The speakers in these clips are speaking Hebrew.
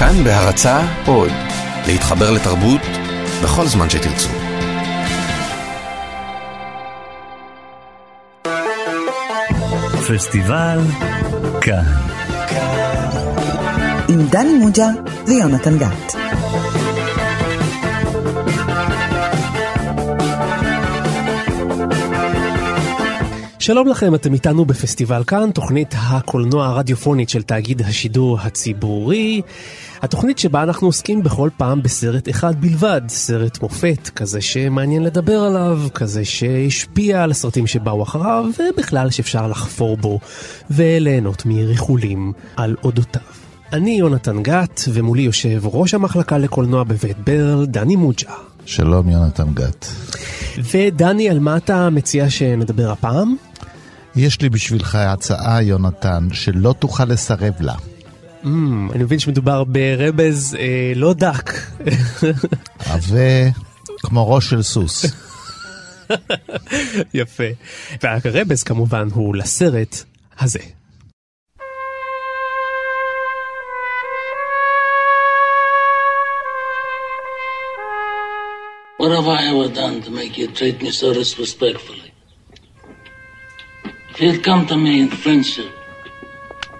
כאן בהרצה עוד, להתחבר לתרבות בכל זמן שתרצו. פסטיבל כאן. עם דני מוג'ה ויונתן גת. שלום לכם, אתם איתנו בפסטיבל כאן, תוכנית הקולנוע הרדיופונית של תאגיד השידור הציבורי. התוכנית שבה אנחנו עוסקים בכל פעם בסרט אחד בלבד, סרט מופת, כזה שמעניין לדבר עליו, כזה שהשפיע על הסרטים שבאו אחריו, ובכלל שאפשר לחפור בו וליהנות מריחולים על אודותיו. אני יונתן גת, ומולי יושב ראש המחלקה לקולנוע בבית ברל, דני מוג'ה. שלום יונתן גת. ודני, על מה אתה מציע שנדבר הפעם? יש לי בשבילך הצעה, יונתן, שלא תוכל לסרב לה. Mm, אני מבין שמדובר ברבז אה, לא דק. עבה כמו ראש של סוס. יפה. והרבז כמובן הוא לסרט הזה. What have I ever done to make you treat me so disrespectfully? If you'd come to me in friendship,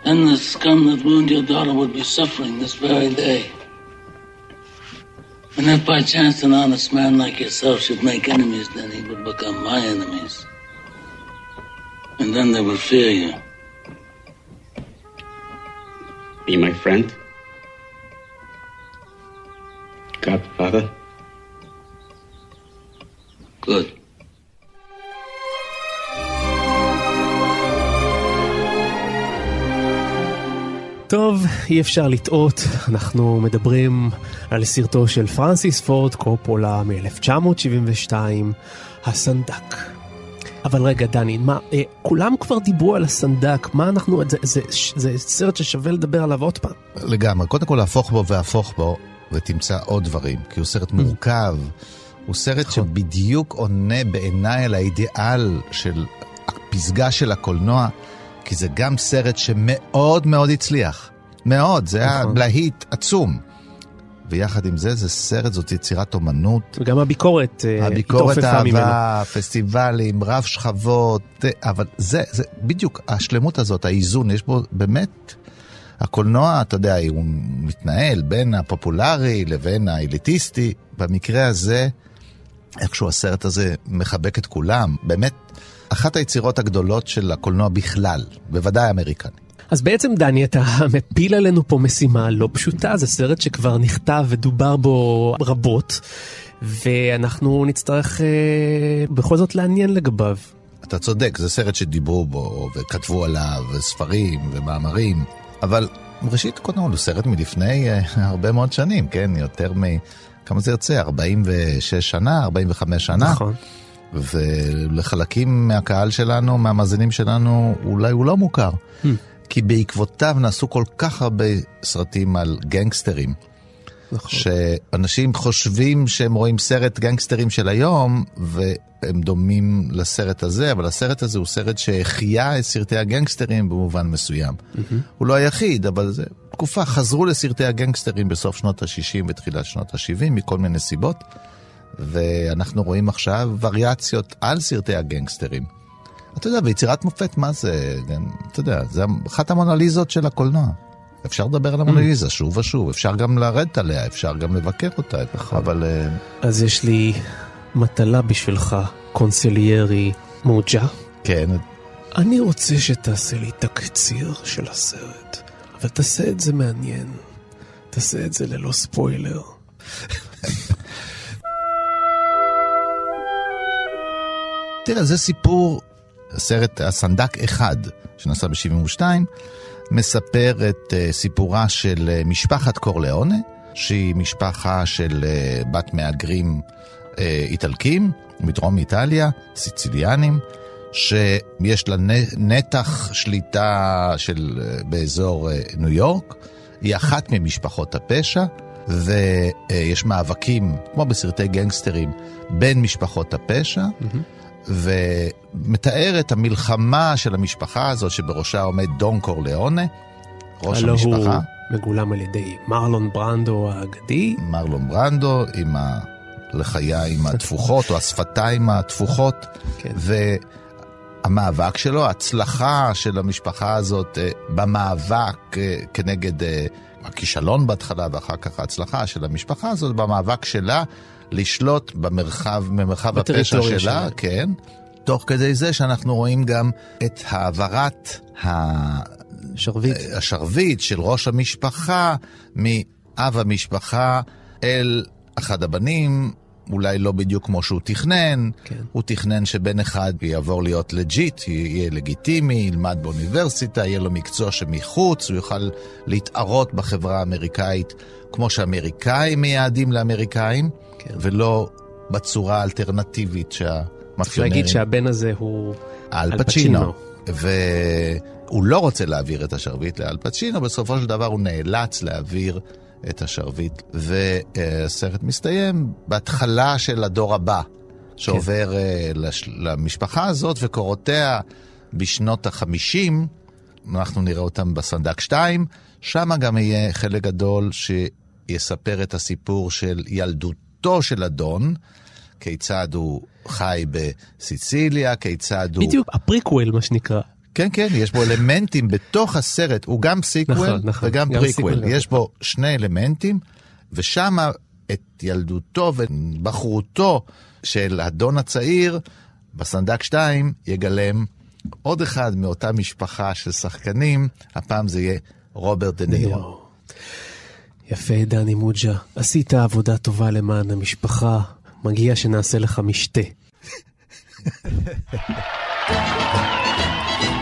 And the scum that ruined your daughter would be suffering this very day. And if by chance an honest man like yourself should make enemies, then he would become my enemies. And then they would fear you. Be my friend? Godfather? Good. טוב, אי אפשר לטעות, אנחנו מדברים על סרטו של פרנסיס פורד קופולה מ-1972, הסנדק. אבל רגע, דני, מה, אה, כולם כבר דיברו על הסנדק, מה אנחנו, זה, זה, זה, זה סרט ששווה לדבר עליו עוד פעם. לגמרי, קודם כל להפוך בו והפוך בו, ותמצא עוד דברים, כי הוא סרט מורכב, הוא סרט נכון. שבדיוק עונה בעיניי על האידיאל של הפסגה של הקולנוע, כי זה גם סרט שמאוד מאוד הצליח. מאוד, זה היה נכון. להיט עצום. ויחד עם זה, זה סרט, זאת יצירת אומנות. וגם הביקורת אה, הביקורת התעופפה ממנו. אהבה, פסטיבלים, רב שכבות, אה, אבל זה, זה בדיוק השלמות הזאת, האיזון, יש בו באמת, הקולנוע, אתה יודע, הוא מתנהל בין הפופולרי לבין האליטיסטי, במקרה הזה, איכשהו הסרט הזה מחבק את כולם, באמת, אחת היצירות הגדולות של הקולנוע בכלל, בוודאי אמריקני. אז בעצם, דני, אתה מפיל עלינו פה משימה לא פשוטה, זה סרט שכבר נכתב ודובר בו רבות, ואנחנו נצטרך אה, בכל זאת לעניין לגביו. אתה צודק, זה סרט שדיברו בו וכתבו עליו, וספרים ומאמרים, אבל ראשית, קודם כל הוא סרט מלפני אה, הרבה מאוד שנים, כן? יותר מ... כמה זה יוצא? 46 שנה, 45 שנה. נכון. ולחלקים מהקהל שלנו, מהמאזינים שלנו, אולי הוא לא מוכר. Hmm. כי בעקבותיו נעשו כל כך הרבה סרטים על גנגסטרים. נכון. שאנשים חושבים שהם רואים סרט גנגסטרים של היום, והם דומים לסרט הזה, אבל הסרט הזה הוא סרט שהחיה את סרטי הגנגסטרים במובן מסוים. הוא לא היחיד, אבל זה תקופה, חזרו לסרטי הגנגסטרים בסוף שנות ה-60 ותחילת שנות ה-70, מכל מיני סיבות, ואנחנו רואים עכשיו וריאציות על סרטי הגנגסטרים. אתה יודע, ביצירת מופת, מה זה? אתה יודע, זה אחת המונליזות של הקולנוע. אפשר לדבר על המונליזה שוב ושוב, אפשר גם לרדת עליה, אפשר גם לבקר אותה, אבל אה, אז יש לי מטלה בשבילך, קונסליירי מוג'ה. כן, אני רוצה שתעשה לי תקציר של הסרט, אבל תעשה את זה מעניין. תעשה את זה ללא ספוילר. תראה, זה סיפור, הסרט הסנדק אחד, שנסע ב-72, מספר את uh, סיפורה של uh, משפחת קורליאונה, שהיא משפחה של uh, בת מהגרים איטלקים מדרום איטליה, סיציליאנים, שיש לה נתח שליטה של, באזור ניו יורק, היא אחת ממשפחות הפשע, ויש מאבקים, כמו בסרטי גנגסטרים, בין משפחות הפשע. ומתאר את המלחמה של המשפחה הזאת שבראשה עומד דון קורליאונה, ראש הלא המשפחה, הוא מגולם על ידי מרלון ברנדו האגדי. מרלון ברנדו, עם הלחיים התפוחות, או השפתיים התפוחות, כן. והמאבק שלו, ההצלחה של המשפחה הזאת אה, במאבק אה, כנגד אה, הכישלון בהתחלה, ואחר כך ההצלחה של המשפחה הזאת במאבק שלה לשלוט במרחב, במרחב הפשע שלה, שלה. כן. תוך כדי זה שאנחנו רואים גם את העברת ה... שרביט. השרביט של ראש המשפחה מאב המשפחה אל אחד הבנים, אולי לא בדיוק כמו שהוא תכנן. כן. הוא תכנן שבן אחד יעבור להיות legit, יהיה לגיטימי, ילמד באוניברסיטה, יהיה לו מקצוע שמחוץ, הוא יוכל להתערות בחברה האמריקאית כמו שאמריקאים מייעדים לאמריקאים, כן. ולא בצורה האלטרנטיבית צריך שהמאפיונרים... להגיד שהבן הזה הוא... אל פצ'ינו. והוא לא רוצה להעביר את השרביט לאל פצ'ינו, בסופו של דבר הוא נאלץ להעביר את השרביט. והסרט מסתיים בהתחלה של הדור הבא, שעובר אה, לש- למשפחה הזאת וקורותיה בשנות החמישים. אנחנו נראה אותם בסנדק 2, שם גם יהיה חלק גדול שיספר את הסיפור של ילדותו של הדון, כיצד הוא חי בסיציליה, כיצד הוא... בדיוק, הפריקוול מה שנקרא. כן, כן, יש בו אלמנטים בתוך הסרט, הוא גם sequel נכון, נכון, וגם גם prequel. sequel, יש בו שני אלמנטים, ושם את ילדותו ובחרותו של הדון הצעיר, בסנדק 2 יגלם עוד אחד מאותה משפחה של שחקנים, הפעם זה יהיה רוברט דה נירו. יפה, דני מוג'ה. עשית עבודה טובה למען המשפחה. מגיע שנעשה לך משתה.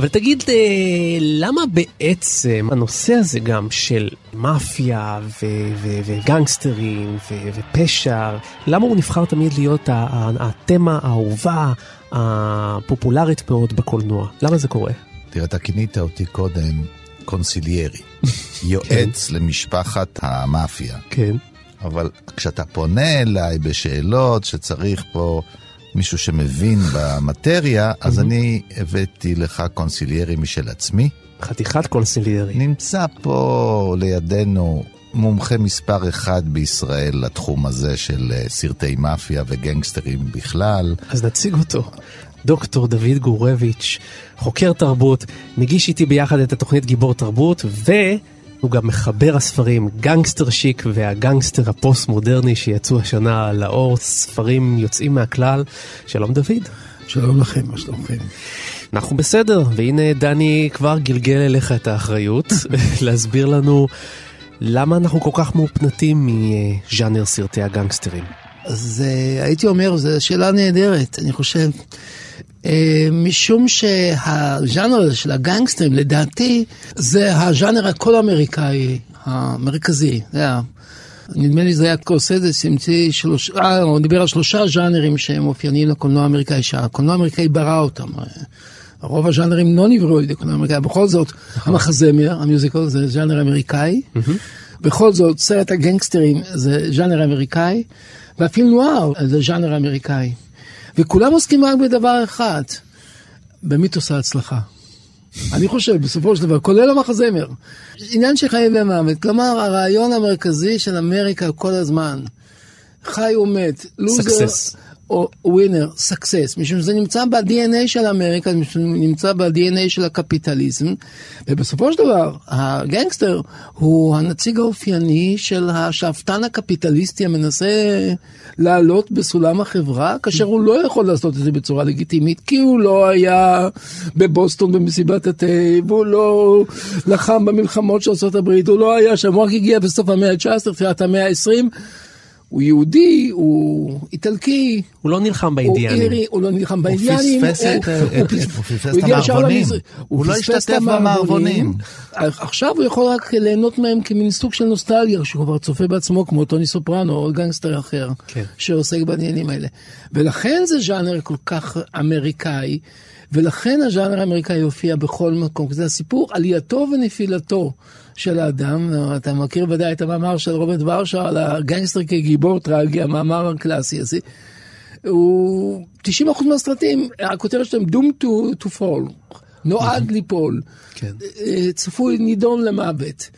אבל תגיד, אה, למה בעצם הנושא הזה גם של מאפיה וגנגסטרים ופשע, למה הוא נבחר תמיד להיות התמה האהובה, הפופולרית מאוד בקולנוע? למה זה קורה? תראה, אתה כינית אותי קודם קונסיליירי, יועץ למשפחת המאפיה. כן. אבל כשאתה פונה אליי בשאלות שצריך פה מישהו שמבין במטריה, אז אני הבאתי לך consigliere משל עצמי. חתיכת consigliere. נמצא פה לידינו מומחה מספר אחד בישראל לתחום הזה של אה, סרטי מאפיה וגנגסטרים בכלל. אז נציג אותו. דוקטור דוד גורביץ', חוקר תרבות, מגיש איתי ביחד את התוכנית גיבור תרבות, והוא גם מחבר הספרים גנגסטר שיק והגנגסטר הפוסט-מודרני שיצאו השנה לאור, ספרים יוצאים מהכלל. שלום דוד. שלום לכם, מה שלומכם? אנחנו בסדר, והנה דני כבר גלגל אליך את האחריות להסביר לנו למה אנחנו כל כך מאופנתים מז'אנר סרטי הגנגסטרים. אז uh, הייתי אומר, זו שאלה נהדרת, אני חושב. Uh, משום שהז'אנר של הגנגסטרים, לדעתי, זה הז'אנר הכל אמריקאי המרכזי. זה היה, נדמה לי זה היה קורסדס שהמציא שלוש... אה, הוא דיבר על שלושה ז'אנרים שהם אופייניים לקולנוע האמריקאי, שהקולנוע האמריקאי ברא אותם. רוב הז'אנרים לא נבראו על ידי קולנוע אמריקאי, בכל זאת, המחזמר, המיוזיקל, זה ז'אנר אמריקאי. בכל זאת, סרט הגנגסטרים זה ז'אנר אמריקאי, ואפילו נוער זה ז'אנר אמריקאי. וכולם עוסקים רק בדבר אחד, במיתוס ההצלחה. אני חושב, בסופו של דבר, כולל המחזמר. עניין של חיים ומוות. כלומר, הרעיון המרכזי של אמריקה כל הזמן, חי או מת, loser. winner, success, משום שזה נמצא ב-DNA של אמריקה, משום נמצא ב-DNA של הקפיטליזם, ובסופו של דבר, הגנגסטר הוא הנציג האופייני של השאפתן הקפיטליסטי המנסה לעלות בסולם החברה, כאשר הוא לא יכול לעשות את זה בצורה לגיטימית, כי הוא לא היה בבוסטון במסיבת התה, והוא לא לחם במלחמות של ארה"ב, הוא לא היה שם, הוא רק הגיע בסוף המאה ה-19, תחילת המאה ה-20. הוא יהודי, הוא איטלקי, הוא לא נלחם הוא באינדיאנים. אירי, הוא לא נלחם הוא באינדיאנים. את- הוא הוא פספס הוא את המערבונים. הוא לא השתתף במערבונים. עכשיו הוא יכול רק ליהנות מהם כמין סוג של נוסטלגיה, שהוא כבר צופה בעצמו כמו טוני סופרנו או גנגסטר אחר, כן. שעוסק בעניינים האלה. ולכן זה ז'אנר כל כך אמריקאי. ולכן הז'אנר האמריקאי יופיע בכל מקום, זה הסיפור עלייתו ונפילתו של האדם. אתה מכיר ודאי את המאמר של רוברט ורשה על הגנגסטר כגיבור טרגי, המאמר הקלאסי הזה. הוא 90% מהסרטים, הכותרת שלהם Doom to, to fall, נועד ליפול, כן. אה, צפוי נידון למוות.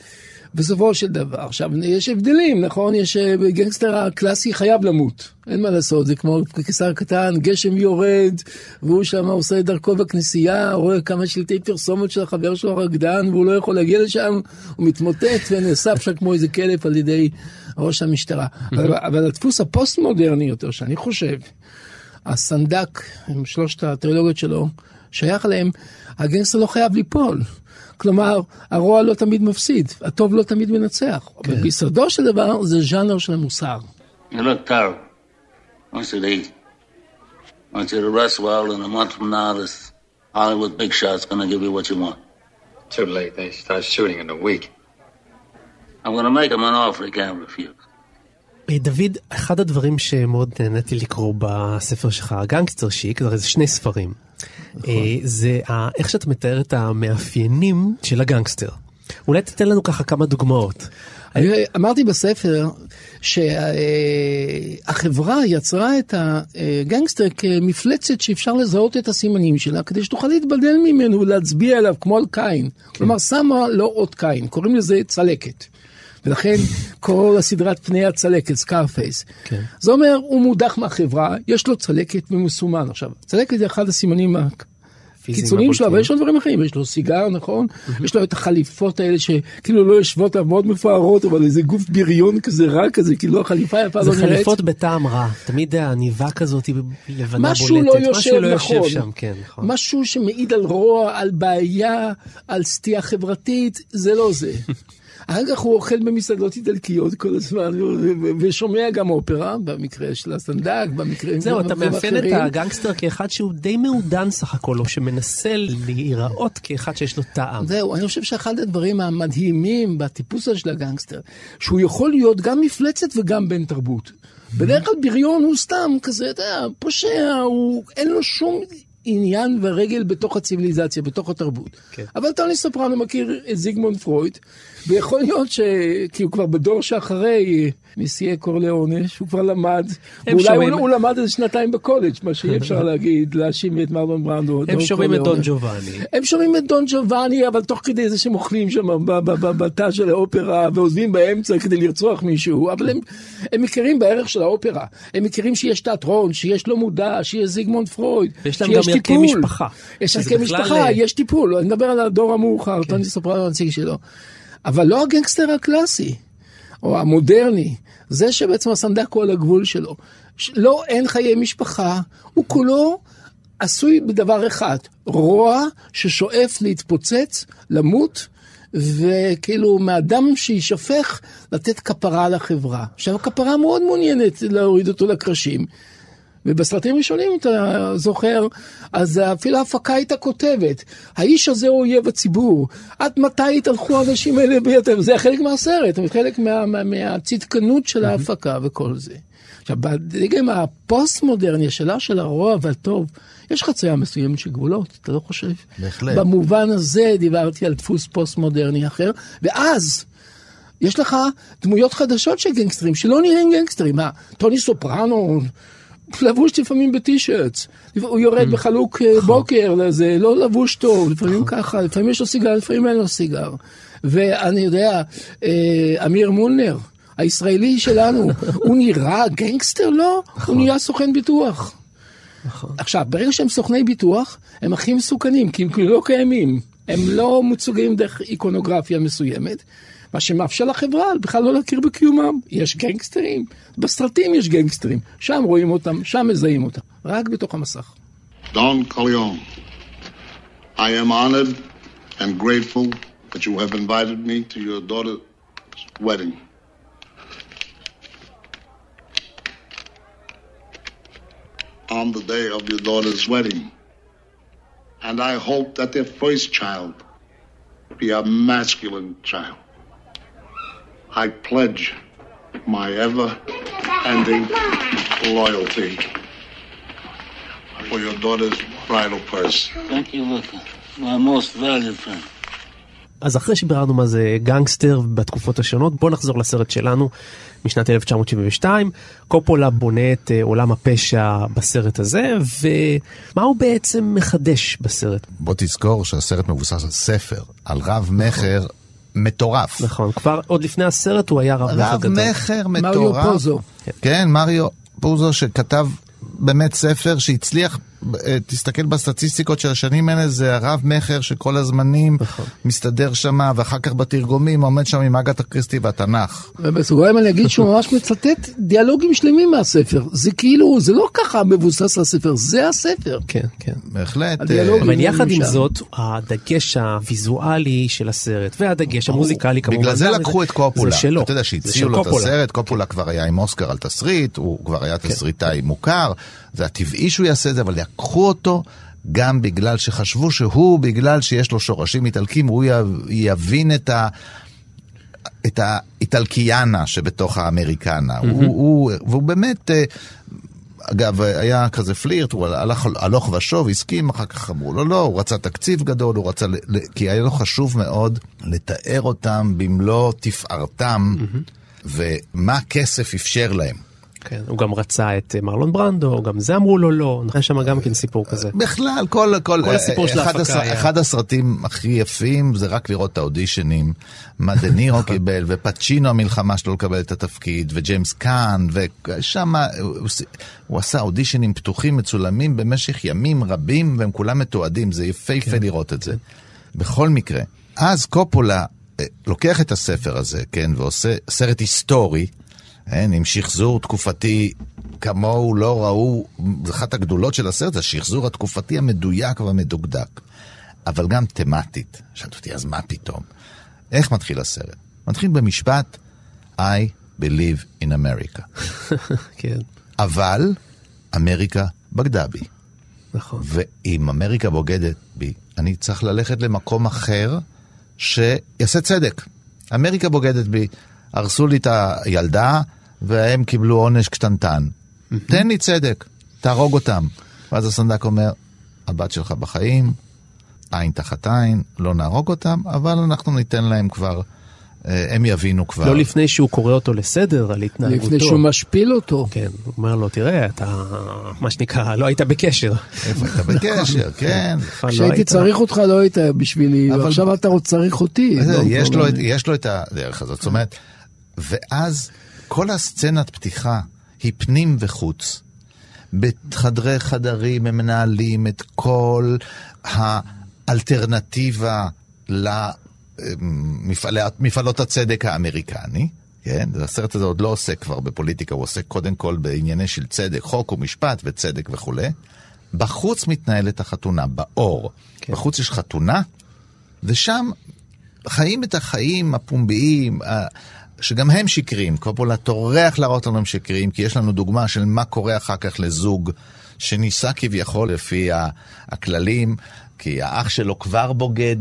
בסופו של דבר, עכשיו יש הבדלים, נכון? יש אה, גנגסטר הקלאסי חייב למות, אין מה לעשות, זה כמו קיסר קטן, גשם יורד, והוא שם עושה את דרכו בכנסייה, רואה כמה שלטי פרסומת של החבר שלו הרקדן, והוא לא יכול להגיע לשם, הוא מתמוטט ונאסף שם כמו איזה כלב על ידי ראש המשטרה. אבל, אבל הדפוס הפוסט-מודרני יותר, שאני חושב, הסנדק, עם שלושת הטרילוגיות שלו, שייך להם, הגנגסטר לא חייב ליפול. כלומר, הרוע לא תמיד מפסיד, הטוב לא תמיד מנצח. אבל ביסודו של דבר זה ז'אנר של המוסר. You look terrible. I want you to eat. I want you to rest well, and a month from now, this Hollywood big shot's gonna give you what you want. Too late. They start shooting in a week. I'm gonna make him an offer he can't refuse. אה, דוד, אחד הדברים שמאוד נהניתי לקרוא בספר שלך, גנגסטר שיק, הרי זה שני ספרים. אה, זה איך שאתה מתאר את המאפיינים של הגנגסטר. אולי תיתן לנו ככה כמה דוגמאות. אני אמרתי בספר שהחברה יצרה את הגנגסטר כמפלצת שאפשר לזהות את הסימנים שלה כדי שתוכל להתבדל ממנו ולהצביע עליו כמו על קין. כלומר שמה לו אות קין, קוראים לזה צלקת. ולכן קוראים לסדרת פני הצלקת, Scarface. כן. זה אומר, הוא מודח מהחברה, יש לו צלקת ומסומן. עכשיו, צלקת זה אחד הסימנים הקיצוניים שלו, אבל יש לו דברים אחרים, יש לו סיגר, נכון? יש לו את החליפות האלה שכאילו לא יושבות, מאוד מפוארות, אבל איזה גוף בריון כזה רע כזה, כאילו החליפה יפה זה לא נראית. חליפות בטעם רע, תמיד העניבה כזאת היא לבנה משהו בולטת, לא יושב משהו לא נכון, יושב שם, כן, נכון. משהו שמעיד על רוע, על בעיה, על סטייה חברתית, זה לא זה. אחר כך הוא אוכל במסעדות איטלקיות כל הזמן, ושומע גם אופרה, במקרה של הסנדק, במקרה... זהו, אתה מאפיין את. הגנגסטר כאחד שהוא די מעודן סך הכל, או שמנסה להיראות כאחד שיש לו טעם. זהו, אני חושב שאחד הדברים המדהימים בטיפוס של הגנגסטר, שהוא יכול להיות גם מפלצת וגם בן תרבות. בדרך כלל בריון הוא סתם כזה, אתה יודע, פושע, הוא, אין לו שום עניין ורגל בתוך הציוויליזציה, בתוך התרבות. כן. אבל טוני סופרנו מכיר את זיגמונד פרויד, ויכול להיות ש... כי הוא כבר בדור שאחרי נשיאי קורליאונה, שהוא כבר למד, ואולי הוא, הוא למד איזה שנתיים בקולג', מה שאי אפשר להגיד, להאשים את מרלון ברנדו. הם שומעים את דון. ג'ובאני. הם שומעים את דון ג'ובאני, אבל תוך כדי זה שהם אוכלים שם בתא של האופרה ועוזבים באמצע כדי לרצוח מישהו, אבל הם, הם מכירים בערך של האופרה. הם מכירים שיש תיאטרון, שיש לא מודע, שיש זיגמונד פרויד, ויש להם שיש גם ערכי טיפול. משפחה, יש ערכי משפחה, אה, יש טיפול. אני מדבר על הדור המאוחר, טוני סופרנו הנציג שלו. אבל לא הגנגסטר הקלאסי, או המודרני, זה שבעצם הסנדק הוא על הגבול שלו. לא, אין חיי משפחה, הוא כולו עשוי בדבר אחד, רוע ששואף להתפוצץ, למות, וכאילו מאדם שיישפך לתת כפרה לחברה. עכשיו הכפרה מאוד מעוניינת להוריד אותו לקרשים. ובסרטים ראשונים, אתה זוכר, אז אפילו ההפקה הייתה כותבת, האיש הזה הוא אויב הציבור, עד מתי יתהלכו האנשים האלה ביותר? זה חלק מהסרט, חלק מה, מה, מהצדקנות של ההפקה וכל זה. עכשיו, בדגם הפוסט-מודרני, השאלה של הרוע והטוב, יש חצייה מסוימת של גבולות, אתה לא חושב? בהחלט. במובן הזה דיברתי על דפוס פוסט-מודרני אחר, ואז... יש לך דמויות חדשות של גנגסטרים שלא נראים גנגסטרים. מה, טוני סופרנו לבוש לפעמים ב T-shirts, הוא יורד בחלוק אה, בוקר לזה, לא לבוש טוב, לפעמים ככה, לפעמים יש לו סיגר, לפעמים אין לו סיגר. ואני יודע, אה, אמיר מולנר, הישראלי שלנו, הוא נראה גנגסטר? לא, הוא נהיה סוכן ביטוח. עכשיו, ברגע שהם סוכני ביטוח, הם הכי מסוכנים, כי הם לא קיימים. הם לא מוצגים דרך איקונוגרפיה מסוימת, מה שמאפשר לחברה בכלל לא להכיר בקיומם. יש גנגסטרים, בסרטים יש גנגסטרים, שם רואים אותם, שם מזהים אותם, רק בתוך המסך. Don Corleone, I am honored and grateful that you have invited me to your daughter's wedding. On the day of your daughter's wedding. And I hope that their first child be a masculine child. I pledge my ever ending loyalty for your daughter's bridal purse. Thank you, Luca. My most valued friend. אז אחרי שביררנו מה זה גנגסטר בתקופות השונות, בואו נחזור לסרט שלנו משנת 1972. קופולה בונה את אה, עולם הפשע בסרט הזה, ומה הוא בעצם מחדש בסרט? בוא תזכור שהסרט מבוסס על ספר, על רב מכר מטורף. נכון, כבר עוד לפני הסרט הוא היה רב מכר רב גדול. מכר מריו מטורף. פוזו. כן, מריו פוזו שכתב באמת ספר שהצליח, תסתכל בסטטיסטיקות של השנים האלה, זה הרב מכר שכל הזמנים נכון. מסתדר שם, ואחר כך בתרגומים עומד שם עם אגת הקריסטי והתנ"ך. ובסוגריים אני אגיד שהוא ממש מצטט דיאלוגים שלמים מהספר. זה כאילו, זה לא ככה מבוסס על הספר, זה הספר. כן, כן. בהחלט. אה, אבל יחד עם. זאת, הדגש הוויזואלי של הסרט, והדגש המוזיקלי כמובן. בגלל זה לקחו את קופולה. זה שלו. אתה יודע שהציעו לו את. הסרט, קופולה כבר היה עם אוסקר על תסריט, הוא כבר היה כן. תסריטאי מוכר, זה הטבעי שהוא יעשה את זה, אבל לקחו אותו גם בגלל שחשבו שהוא, בגלל שיש לו שורשים איטלקים, הוא יבין את ה... את האיטלקיאנה שבתוך האמריקנה. הוא, הוא, והוא באמת, אה, אגב, היה כזה פלירט, הוא הלך הלוך ושוב, הסכים, אחר כך אמרו לו לא, הוא רצה תקציב גדול, הוא רצה, כי היה לו חשוב מאוד לתאר אותם במלוא תפארתם, ומה הכסף אפשר להם. כן, הוא גם רצה את אה, מרלון ברנדו, גם זה אמרו לו לא, היה שם גם כן סיפור כזה. בכלל, כל, כל, כל הסיפור של אחד, ההפקה הסר, היה- אחד הסרטים הכי יפים זה רק לראות את האודישנים, מה דה נירו קיבל, ופצ'ינו המלחמה שלו לקבל את התפקיד, וג'יימס קאן, ושם הוא, הוא עשה אודישנים פתוחים, מצולמים במשך ימים רבים, והם כולם מתועדים, זה יפהפה כן. לראות את זה. בכל מקרה, אז קופולה אה, לוקח את הספר הזה, כן, ועושה סרט היסטורי, כן, עם שחזור תקופתי כמוהו לא ראו, אחת הגדולות של הסרט, השחזור התקופתי המדויק והמדוקדק, אבל גם תמטית. שאלת אותי, אז מה פתאום? איך מתחיל הסרט? מתחיל במשפט, I believe in America. כן, אבל אמריקה בגדה בי. נכון. ואם אמריקה בוגדת בי, אני צריך ללכת למקום אחר שיעשה צדק. אמריקה בוגדת בי, הרסו לי את הילדה, והם קיבלו עונש קטנטן. תן לי צדק, תהרוג אותם. ואז הסנדק אומר, הבת שלך בחיים, עין תחת עין, לא נהרוג אותם, אבל אנחנו ניתן להם כבר, אה, הם יבינו כבר. לא לפני שהוא קורא אותו לסדר על התנהגותו. לפני שהוא משפיל אותו. כן, הוא אומר לו, תראה, אתה, מה שנקרא, לא היית בקשר. איפה אתה בקשר, כן. לא כשהייתי היית. צריך אותך לא היית בשבילי, אבל- ועכשיו אתה עוד צריך אותי. לא, יש, לו. את, יש לו את הדרך הזאת, זאת אומרת, ואז כל הסצנת פתיחה היא פנים וחוץ. בחדרי חדרים הם מנהלים את כל האלטרנטיבה למפעלות הצדק האמריקני. כן, הסרט הזה עוד לא עוסק כבר בפוליטיקה, הוא עוסק קודם כל בענייני של צדק, חוק ומשפט וצדק וכולי. בחוץ מתנהלת החתונה, באור. כן. בחוץ יש חתונה, ושם חיים את החיים הפומביים, שגם הם שקריים. קופולה טורח להראות לנו הם שקריים, כי יש לנו דוגמה של מה קורה אחר כך לזוג שניסה כביכול לפי הכללים, כי האח שלו כבר בוגד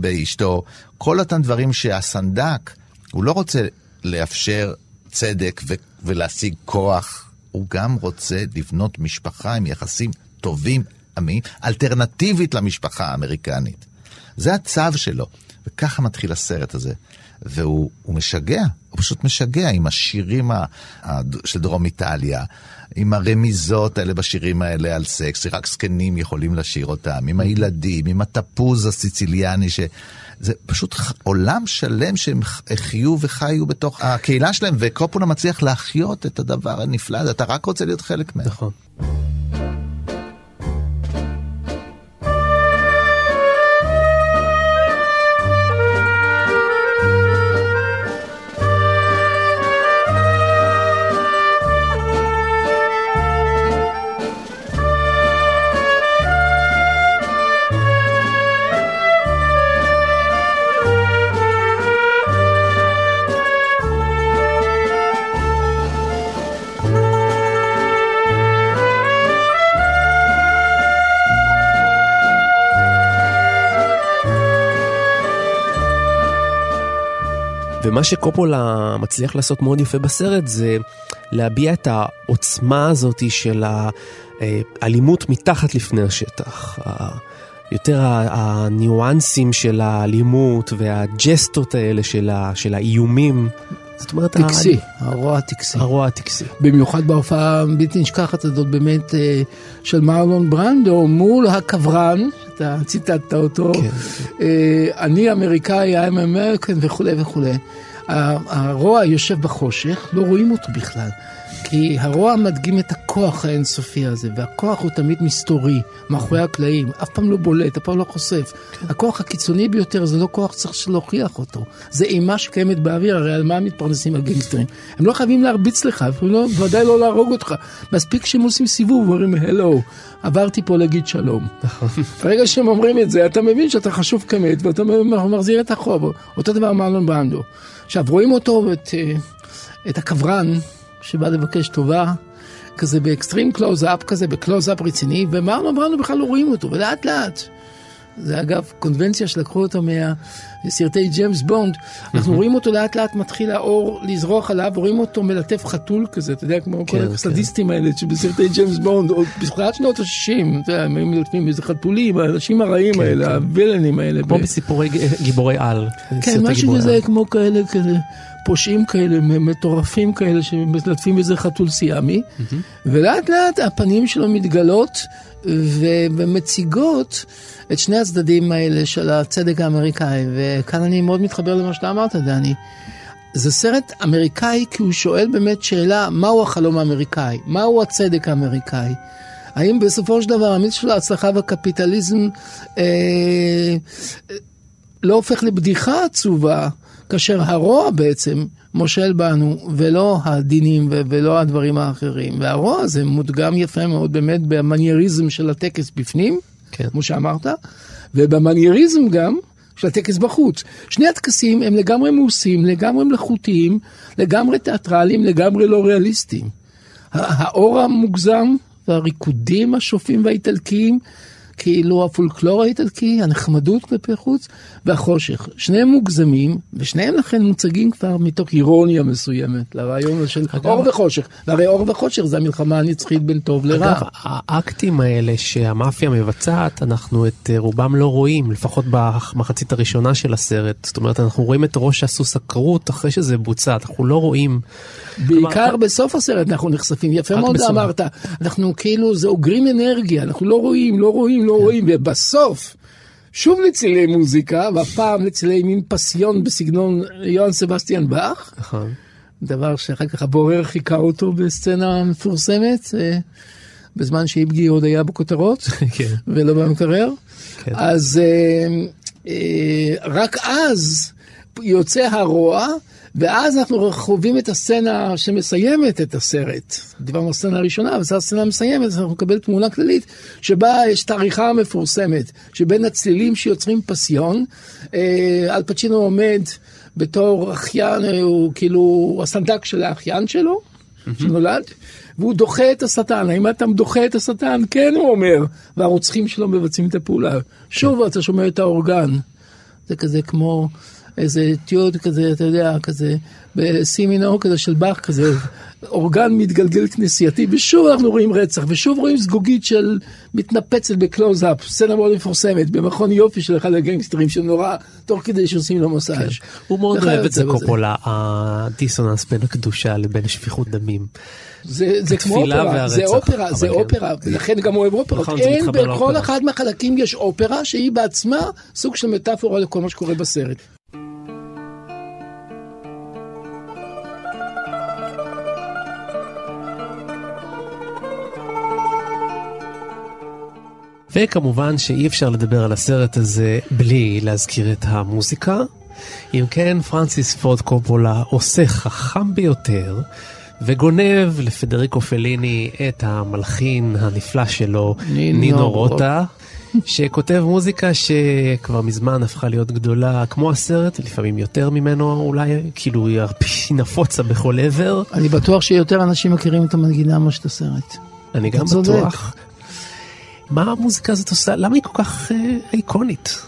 באשתו. כל אותם דברים שהסנדק, הוא לא רוצה לאפשר צדק ולהשיג כוח, הוא גם רוצה לבנות משפחה עם יחסים טובים, אמינים, אלטרנטיבית למשפחה האמריקנית. זה הצו שלו, וככה מתחיל הסרט הזה. והוא הוא משגע, הוא פשוט משגע עם השירים של דרום איטליה, עם הרמיזות האלה בשירים האלה על סקס, שרק זקנים יכולים לשיר אותם, עם הילדים, עם התפוז הסיציליאני, ש... זה פשוט עולם שלם שהם ח- חיו וחיו בתוך הקהילה שלהם, וקופולה מצליח להחיות את הדבר הנפלא הזה, אתה רק רוצה להיות חלק מהם. נכון. ומה שקופולה מצליח לעשות מאוד יפה בסרט זה להביע את העוצמה הזאת של האלימות מתחת לפני השטח. יותר הניואנסים של האלימות והג'סטות האלה של, ה, של האיומים. זאת אומרת, טקסי, הרוע הטקסי. הרוע הטקסי. במיוחד בהופעה הבלתי נשכחת הזאת באמת אה, של מרלון ברנדו מול הקברן, אתה ציטטת אותו, כן, כן. אני אמריקאי, I'm American וכולי וכולי. הרוע יושב בחושך, לא רואים אותו בכלל. כי הרוע מדגים את הכוח האינסופי הזה, והכוח הוא תמיד מסתורי, מאחורי הקלעים, אף פעם לא בולט, אף פעם לא חושף. כן. הכוח הקיצוני ביותר זה לא כוח שצריך להוכיח אותו. זה אימה שקיימת באוויר, הרי על מה מתפרנסים הגינגסטרים? הם לא חייבים להרביץ לך, לא, ודאי לא להרוג אותך. מספיק שהם עושים סיבוב ואומרים, הלו, עברתי פה להגיד שלום. נכון. ברגע שהם אומרים את זה, אתה מבין שאתה חשוב כמת, ואתה מחזיר את החוב. אותו דבר מרלון ברנדו. עכשיו, רואים אותו, את, אה, את הקברן, שבא לבקש טובה, כזה ב extreme close-up כזה, בקלוז-אפ רציני, ומרלון ברנדו בכלל לא רואים אותו, ולאט לאט. זה אגב קונבנציה שלקחו אותו מסרטי ג'יימס בונד, אנחנו רואים אותו לאט לאט מתחיל האור לזרוח עליו, רואים אותו מלטף חתול כזה, אתה יודע, כמו כל כן, הסדיסטים כן. האלה שבסרטי ג'יימס בונד, עוד בתחילת שנות ה-60, אתה יודע, הם היו מלטפים איזה חתולים, האנשים הרעים כן, האלה, הווילנים האלה. כמו בסיפורי גיבורי על. כן, משהו כזה, כמו כאלה, כזה. פושעים כאלה, מטורפים כאלה, שמלטפים איזה חתול סיאמי, ולאט לאט הפנים שלו מתגלות ומציגות את שני הצדדים האלה של הצדק האמריקאי, וכאן אני מאוד מתחבר למה שאתה אמרת, דני. זה סרט אמריקאי כי הוא שואל באמת שאלה, מהו החלום האמריקאי? מהו הצדק האמריקאי? האם בסופו של דבר המיץ של ההצלחה והקפיטליזם אה, לא הופך לבדיחה עצובה, כאשר הרוע בעצם מושל בנו, ולא הדינים ולא הדברים האחרים. והרוע הזה מודגם יפה מאוד באמת במנייריזם של הטקס בפנים, כן. כמו שאמרת, ובמנייריזם גם של הטקס בחוץ. שני הטקסים הם לגמרי מעושים, לגמרי מלאכותיים, לגמרי תיאטרליים, לגמרי לא ריאליסטיים. האור המוגזם והריקודים השופים והאיטלקיים כאילו הפולקלור האיטלקי, הנחמדות כלפי חוץ והחושך. שניהם מוגזמים, ושניהם לכן מוצגים כבר מתוך אירוניה מסוימת, לרעיון של אגב, אור וחושך. והרי אור וחושך זה המלחמה הנצחית בין טוב לרע. אגב, האקטים האלה שהמאפיה מבצעת, אנחנו את אה, רובם לא רואים, לפחות במחצית הראשונה של הסרט. זאת אומרת, אנחנו רואים את ראש הסוס הכרות אחרי שזה בוצע, אנחנו לא רואים... בעיקר כלומר, בסוף הסרט אנחנו נחשפים, יפה מאוד בסוף. אמרת, אנחנו כאילו, זה אוגרים אנרגיה, אנחנו לא רואים, לא רואים, לא רואים, ובסוף, שוב לצלילי מוזיקה, והפעם לצלילי מין פסיון בסגנון יוהן סבסטיאן באך. נכון. דבר שאחר כך הבורר חיכה אותו בסצנה מפורסמת, אה, בזמן שאיבגי עוד היה בכותרות, כן. ולא במקרר. כן. אז אה, אה, רק אז יוצא הרוע. ואז אנחנו חווים את הסצנה שמסיימת את הסרט. דיברנו על הסצנה הראשונה, אבל זו הסצנה המסיימת, אז אנחנו נקבל תמונה כללית, שבה יש את העריכה המפורסמת, שבין הצלילים שיוצרים פסיון, אה, אל פצ'ינו עומד בתור אחיין, אה, הוא כאילו הסנדק של האחיין שלו, שנולד, והוא דוחה את השטן. האם אתה דוחה את השטן? כן, הוא אומר. והרוצחים שלו מבצעים את הפעולה. שוב אתה שומע את האורגן. זה כזה כמו איזה תיעוד כזה, אתה יודע, כזה, בסי מינור כזה של באך כזה, אורגן מתגלגל כנסייתי, ושוב אנחנו רואים רצח, ושוב רואים זגוגית של מתנפצת בקלוז-אפ, סצנה מאוד מפורסמת, במכון יופי של אחד הגנגסטרים שנורא, תוך כדי שעושים לו מסאז'. כן. הוא מאוד אוהב את זה קופולה, הדיסוננס בין הקדושה לבין שפיכות דמים. זה, זה כמו אופרה, זה אופרה, זה כן. אופרה, ולכן גם אוהב אופרה. נכון, אין בכל אחד מהחלקים יש אופרה שהיא בעצמה סוג של מטאפורה לכל מה שקורה בסרט. וכמובן שאי אפשר לדבר על הסרט הזה בלי להזכיר את המוזיקה. אם כן, פרנסיס פורד קופולה עושה חכם ביותר וגונב לפדריקו פליני את המלחין הנפלא שלו, נינו, נינו רוטה. שכותב מוזיקה שכבר מזמן הפכה להיות גדולה כמו הסרט, לפעמים יותר ממנו אולי, כאילו היא נפוצה בכל עבר. אני בטוח שיותר אנשים מכירים את המנגינה מאשר את הסרט. אני גם בטוח. מה המוזיקה הזאת עושה? למה היא כל כך אה, איקונית?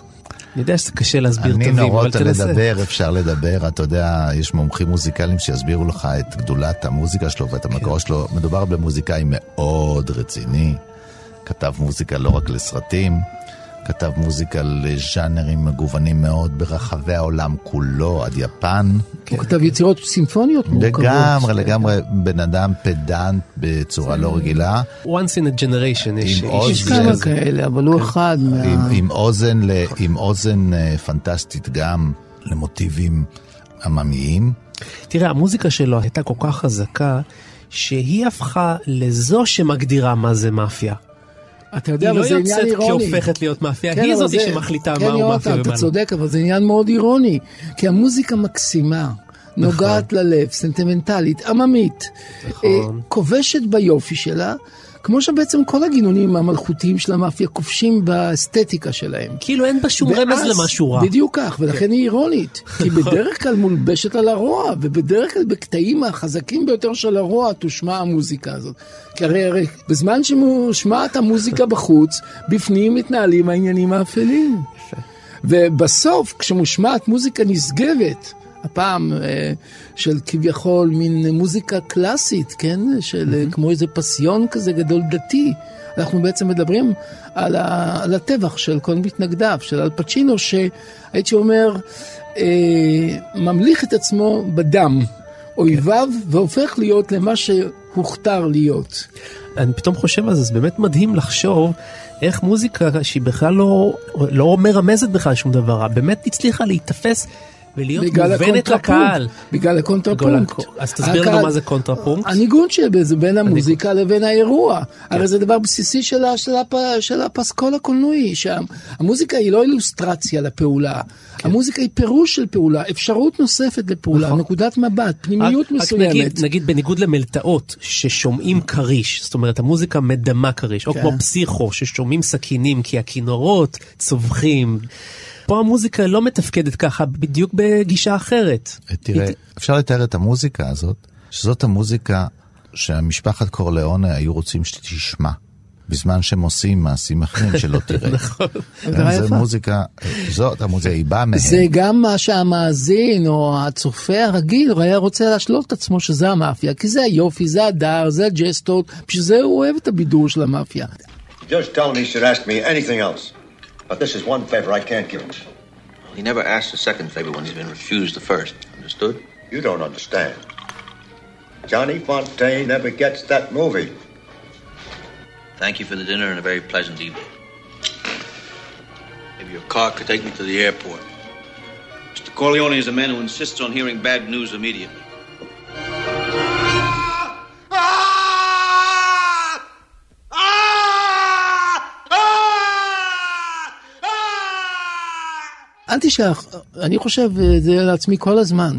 אני יודע שזה קשה להסביר אני תווים, נורא אבל רוצה תנסה. לדבר, אפשר לדבר, אתה יודע, יש מומחים מוזיקליים שיסבירו לך את גדולת המוזיקה שלו ואת המקור שלו. מדובר במוזיקאי מאוד רציני, כתב מוזיקה לא רק לסרטים, כתב מוזיקה לז'אנרים מגוונים מאוד ברחבי העולם כולו, עד יפן. הוא כתב יצירות סימפוניות מורכבות. לגמרי, לגמרי בן אדם פדנט בצורה לא רגילה. once in a generation יש איש כמה כאלה, אבל הוא אחד מה... עם, עם, אוזן, ל- עם אוזן אה, פנטסטית גם למוטיבים עממיים. תראה, המוזיקה שלו הייתה כל כך חזקה, שהיא הפכה לזו שמגדירה מה זה מאפיה. אתה יודע, היא אבל לא זה עניין יוצאת אירוני. כי הופכת להיות מאפיה, כן, היא אבל זאת זה- שמחליטה כן, מהו יונתן, מאפיה ומה אתה לא. צודק, אבל זה עניין מאוד אירוני. כי המוזיקה מקסימה, נוגעת נכון. ללב, סנטימנטלית, עממית. נכון. אה, כובשת ביופי שלה, כמו שבעצם כל הגינונים המלכותיים של המאפיה כובשים באסתטיקה שלהם. כאילו אין בה שום רמז למשהו רע. בדיוק כך, ולכן היא אירונית. כי בדרך כלל מולבשת על הרוע, ובדרך כלל בקטעים החזקים ביותר של הרוע תושמע המוזיקה הזאת. כי הרי, הרי בזמן שמושמעת המוזיקה בחוץ, בפנים מתנהלים העניינים האפלים. ובסוף, כשמושמעת מוזיקה נשגבת, הפעם אה, של כביכול מין מוזיקה קלאסית, כן? של mm-hmm. כמו איזה פסיון כזה גדול דתי. אנחנו בעצם מדברים על, ה, על הטבח של כל מתנגדיו, של אלפצ'ינו, שהייתי אומר, אה, ממליך את עצמו בדם, אויביו, והופך להיות למה שהוכתר להיות. אני פתאום חושב על זה, זה באמת מדהים לחשוב איך מוזיקה שהיא בכלל לא, לא מרמזת בכלל שום דבר באמת הצליחה להיתפס ולהיות מובנת. לקהל. בגלל הקונטרפונקט. אז תסביר לנו מה זה קונטרפונקט. הניגון שבזה בין המוזיקה לבין האירוע. הרי זה דבר בסיסי של, הפסקול הקולנועי, שהמוזיקה היא לא אילוסטרציה לפעולה, המוזיקה היא פירוש של פעולה, אפשרות נוספת לפעולה, נקודת מבט, פנימיות מסוימת. נגיד, בניגוד למלתעות ששומעים כריש, זאת אומרת המוזיקה מדמה כריש, או כן. כמו פסיכו ששומעים סכינים כי הכינורות צווחים. פה המוזיקה לא מתפקדת ככה, בדיוק בגישה אחרת. תראה, היא- אפשר לתאר את המוזיקה הזאת, שזאת המוזיקה שהמשפחת קורליאונה היו רוצים שתשמע. בזמן שהם עושים מעשים אחרים שלא תראה. נכון. זה יפה. מוזיקה, זאת המוזיקה, היא באה מהם. זה גם מה שהמאזין או הצופה הרגיל היה רוצה להשלות את עצמו שזה המאפיה, כי זה היופי, זה הדר, זה הג'סטות, בשביל זה הוא אוהב את הבידור של המאפיה. Judge tell me should ask me anything else. But this is one favor I can't give him. He never asks a second favor when he's been refused the first. Understood? You don't understand. Johnny Fontaine never gets that movie. Thank you for the dinner and a very pleasant evening. Maybe your car could take me to the airport. Mr. Corleone is a man who insists on hearing bad news immediately. אל תשכח, אני חושב אה, זה לעצמי כל הזמן,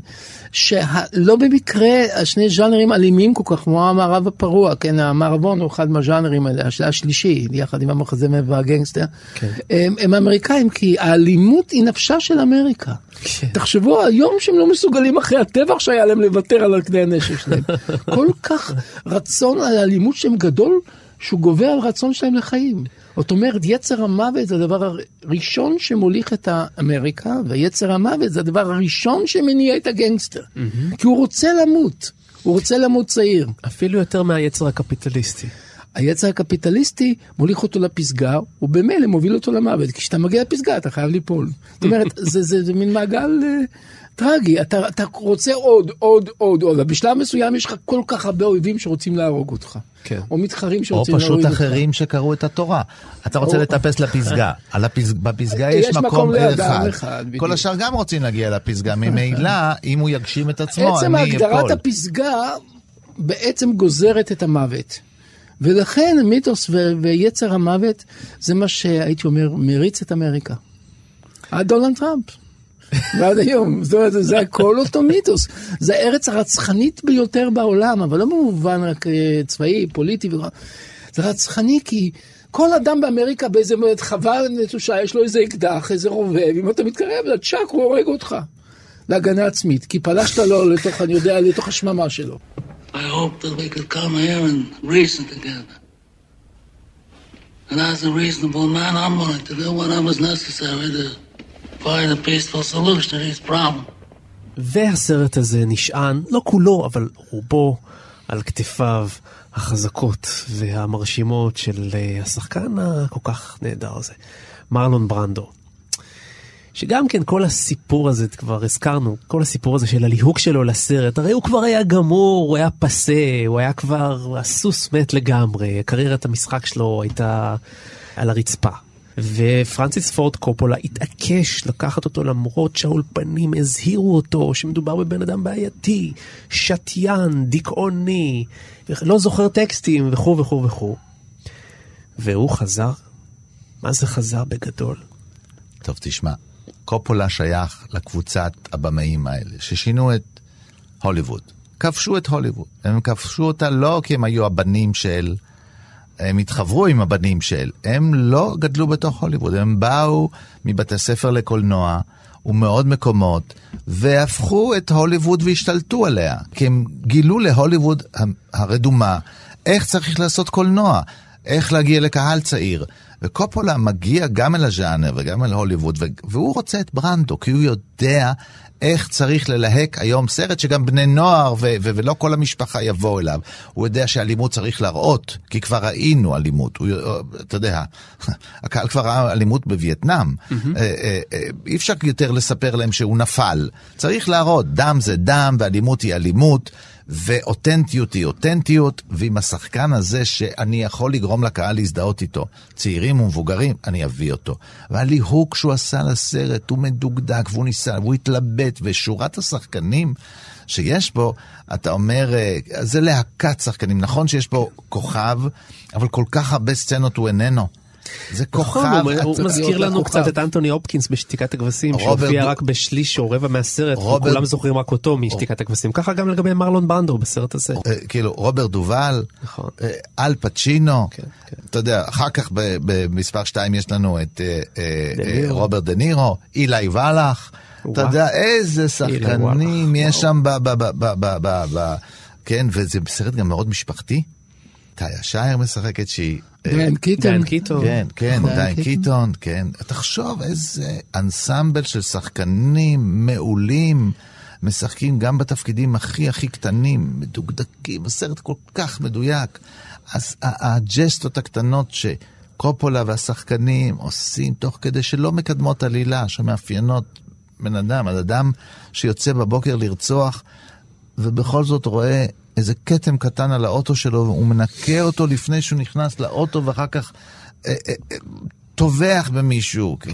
שלא במקרה השני ז'אנרים אלימים כל כך, כמו המערב הפרוע, כן, המערבון הוא אחד מהז'אנרים האלה, הש- השלישי, יחד עם המחזמר והגנגסטר, כן. הם, הם אמריקאים, כי האלימות היא נפשה של אמריקה. כן. תחשבו היום שהם לא מסוגלים אחרי הטבח שהיה להם לוותר על כלי הנשק שלהם. כל כך רצון על אלימות שהם גדול, שהוא גובר על רצון שלהם לחיים. זאת אומרת, יצר המוות זה הדבר הראשון שמוליך את האמריקה, ויצר המוות זה הדבר הראשון שמניע את הגנגסטר. כי הוא רוצה למות, הוא רוצה למות צעיר. אפילו יותר מהיצר הקפיטליסטי. היצר הקפיטליסטי מוליך אותו לפסגה, ובמילא מוביל אותו למוות, כי כשאתה מגיע לפסגה אתה חייב ליפול. זאת אומרת, זה, זה, זה מין מעגל אה, טרגי, אתה, אתה רוצה עוד, עוד, עוד, עוד, בשלב מסוים יש לך כל כך הרבה אויבים שרוצים להרוג אותך. כן. או מתחרים או שרוצים להרוג פשוט אותך. אחרים שקראו את התורה. אתה רוצה או- לטפס לפסגה, על הפס- בפסגה יש יש מקום לאדם אחד. אחד, בדיוק. כל השאר גם רוצים להגיע לפסגה, ממילא אם הוא יגשים את עצמו, עצם אני הגדרת אפול. הפסגה בעצם גוזרת את המוות. ולכן מיתוס ו- ויצר המוות זה מה שהייתי אומר מריץ את אמריקה. דונלד טראמפ. ועד היום, זאת אומרת, זה הכל אותו מיתוס. זה הארץ הרצחנית ביותר בעולם, אבל לא במובן רק אה, צבאי, פוליטי. זה רצחני כי כל אדם באמריקה באיזה חווה נטושה, יש לו איזה אקדח, איזה רובה, ואם אתה מתקרב לצ'אק הוא הורג אותך. להגנה עצמית, כי פלשת לו לתוך, אני יודע, לתוך השממה שלו. And as a reasonable man, I'm willing to do whatever's necessary to והסרט הזה נשען, לא כולו, אבל רובו, על כתפיו החזקות והמרשימות של אה, השחקן הכל כך נהדר הזה, מרלון ברנדו. שגם כן כל הסיפור הזה, כבר הזכרנו, כל הסיפור הזה של הליהוק שלו לסרט, הרי הוא כבר היה גמור, הוא היה פסה, הוא היה כבר, הסוס מת לגמרי, קריירת המשחק שלו הייתה על הרצפה. ופרנסיס פורד קופולה התעקש לקחת אותו למרות שהאולפנים הזהירו אותו שמדובר בבן אדם בעייתי, שתיין, דיכאוני, לא זוכר טקסטים וכו' וכו' וכו'. והוא חזר, מה זה חזר בגדול? טוב, תשמע, קופולה שייך לקבוצת הבמאים האלה, ששינו את הוליווד. כבשו את הוליווד. הם כבשו אותה לא כי הם היו הבנים של... הם התחברו עם הבנים של. הם לא גדלו בתוך הוליווד, הם באו מבתי ספר לקולנוע ומעוד מקומות, והפכו את הוליווד והשתלטו עליה. כי הם גילו להוליווד הרדומה איך צריך לעשות קולנוע, איך להגיע לקהל צעיר. וקופולה מגיע גם אל הז'אנר וגם אל הוליווד, והוא רוצה את ברנדו, כי הוא יודע איך צריך ללהק היום סרט שגם בני נוער ו- ו- ולא כל המשפחה יבואו אליו. הוא יודע שאלימות צריך להראות, כי כבר ראינו אלימות. הוא, אתה יודע, הקהל כבר ראה אלימות בווייטנאם. Mm-hmm. אי אפשר יותר לספר להם שהוא נפל. צריך להראות, דם זה דם ואלימות היא אלימות. ואותנטיות היא אותנטיות, ועם השחקן הזה שאני יכול לגרום לקהל להזדהות איתו, צעירים ומבוגרים, אני אביא אותו. והליהוק שהוא עשה לסרט הוא מדוקדק, והוא ניסה, והוא התלבט, ושורת השחקנים שיש בו, אתה אומר, אה, זה להקת שחקנים. נכון שיש פה כוכב, אבל כל כך הרבה סצנות הוא איננו. זה נכון, כוכב. הוא, הוא מזכיר לנו קצת את אנטוני הופקינס בשתיקת הכבשים, שהופיע רק בשליש או רבע מהסרט, וכולם זוכרים רק אותו משתיקת הכבשים. ככה גם לגבי מרלון ברנדו בסרט הזה. כאילו, רוברט דובל, נכון. אל פצ'ינו, כן, כן. אתה יודע, אחר כך במספר 2 יש לנו את רוברט דה נירו, אילי ולח. אתה יודע, איזה שחקנים יש שם ב... כן, וזה סרט גם מאוד משפחתי. טיה שייר משחקת שהיא... דיין קיטון. דיין קיטון. כן, כן, דיין קיטון, כן. תחשוב איזה אנסמבל של שחקנים מעולים. משחקים גם בתפקידים הכי הכי קטנים, מדוקדקים, הסרט כל כך מדויק. אז הג'סטות הקטנות שקופולה והשחקנים עושים תוך כדי שלא מקדמות עלילה, שמאפיינות בן אדם, על אדם שיוצא בבוקר לרצוח, ובכל זאת רואה איזה כתם קטן על האוטו שלו, הוא מנקה אותו לפני שהוא נכנס לאוטו, ואחר כך אה, אה, אה, טובח במישהו, כן.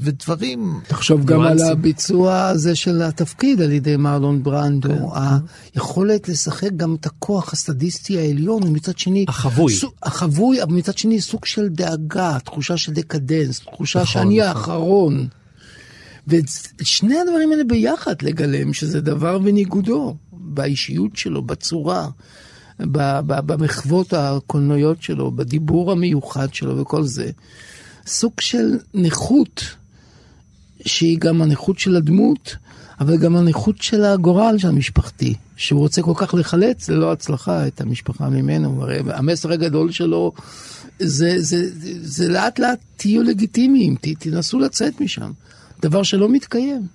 ודברים... תחשוב גם על הביצוע הזה של התפקיד על ידי מרלון ברנדו, כן. היכולת לשחק גם את הכוח הסטדיסטי העליון, ומצד שני... החבוי. סוג, החבוי, אבל מצד שני סוג של דאגה, תחושה של דקדנס, תחושה נכון, שאני נכון. האחרון. ואת שני הדברים האלה ביחד לגלם, שזה דבר בניגודו. באישיות שלו, בצורה, במחוות הקולנועיות שלו, בדיבור המיוחד שלו וכל זה. סוג של נכות, שהיא גם הנכות של הדמות, אבל גם הנכות של הגורל של המשפחתי, שהוא רוצה כל כך לחלץ ללא הצלחה את המשפחה ממנו. הרי המסר הגדול שלו זה, זה, זה, זה לאט לאט תהיו לגיטימיים, ת, תנסו לצאת משם. דבר שלא מתקיים.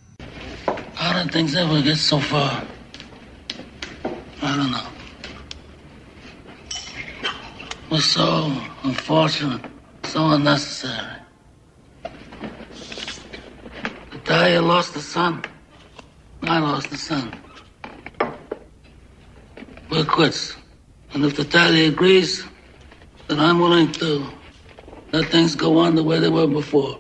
How did things ever get so far? I don't know. It was so unfortunate, so unnecessary. Natalia lost the son. I lost the son. We're quits. And if Natalia agrees, then I'm willing to let things go on the way they were before.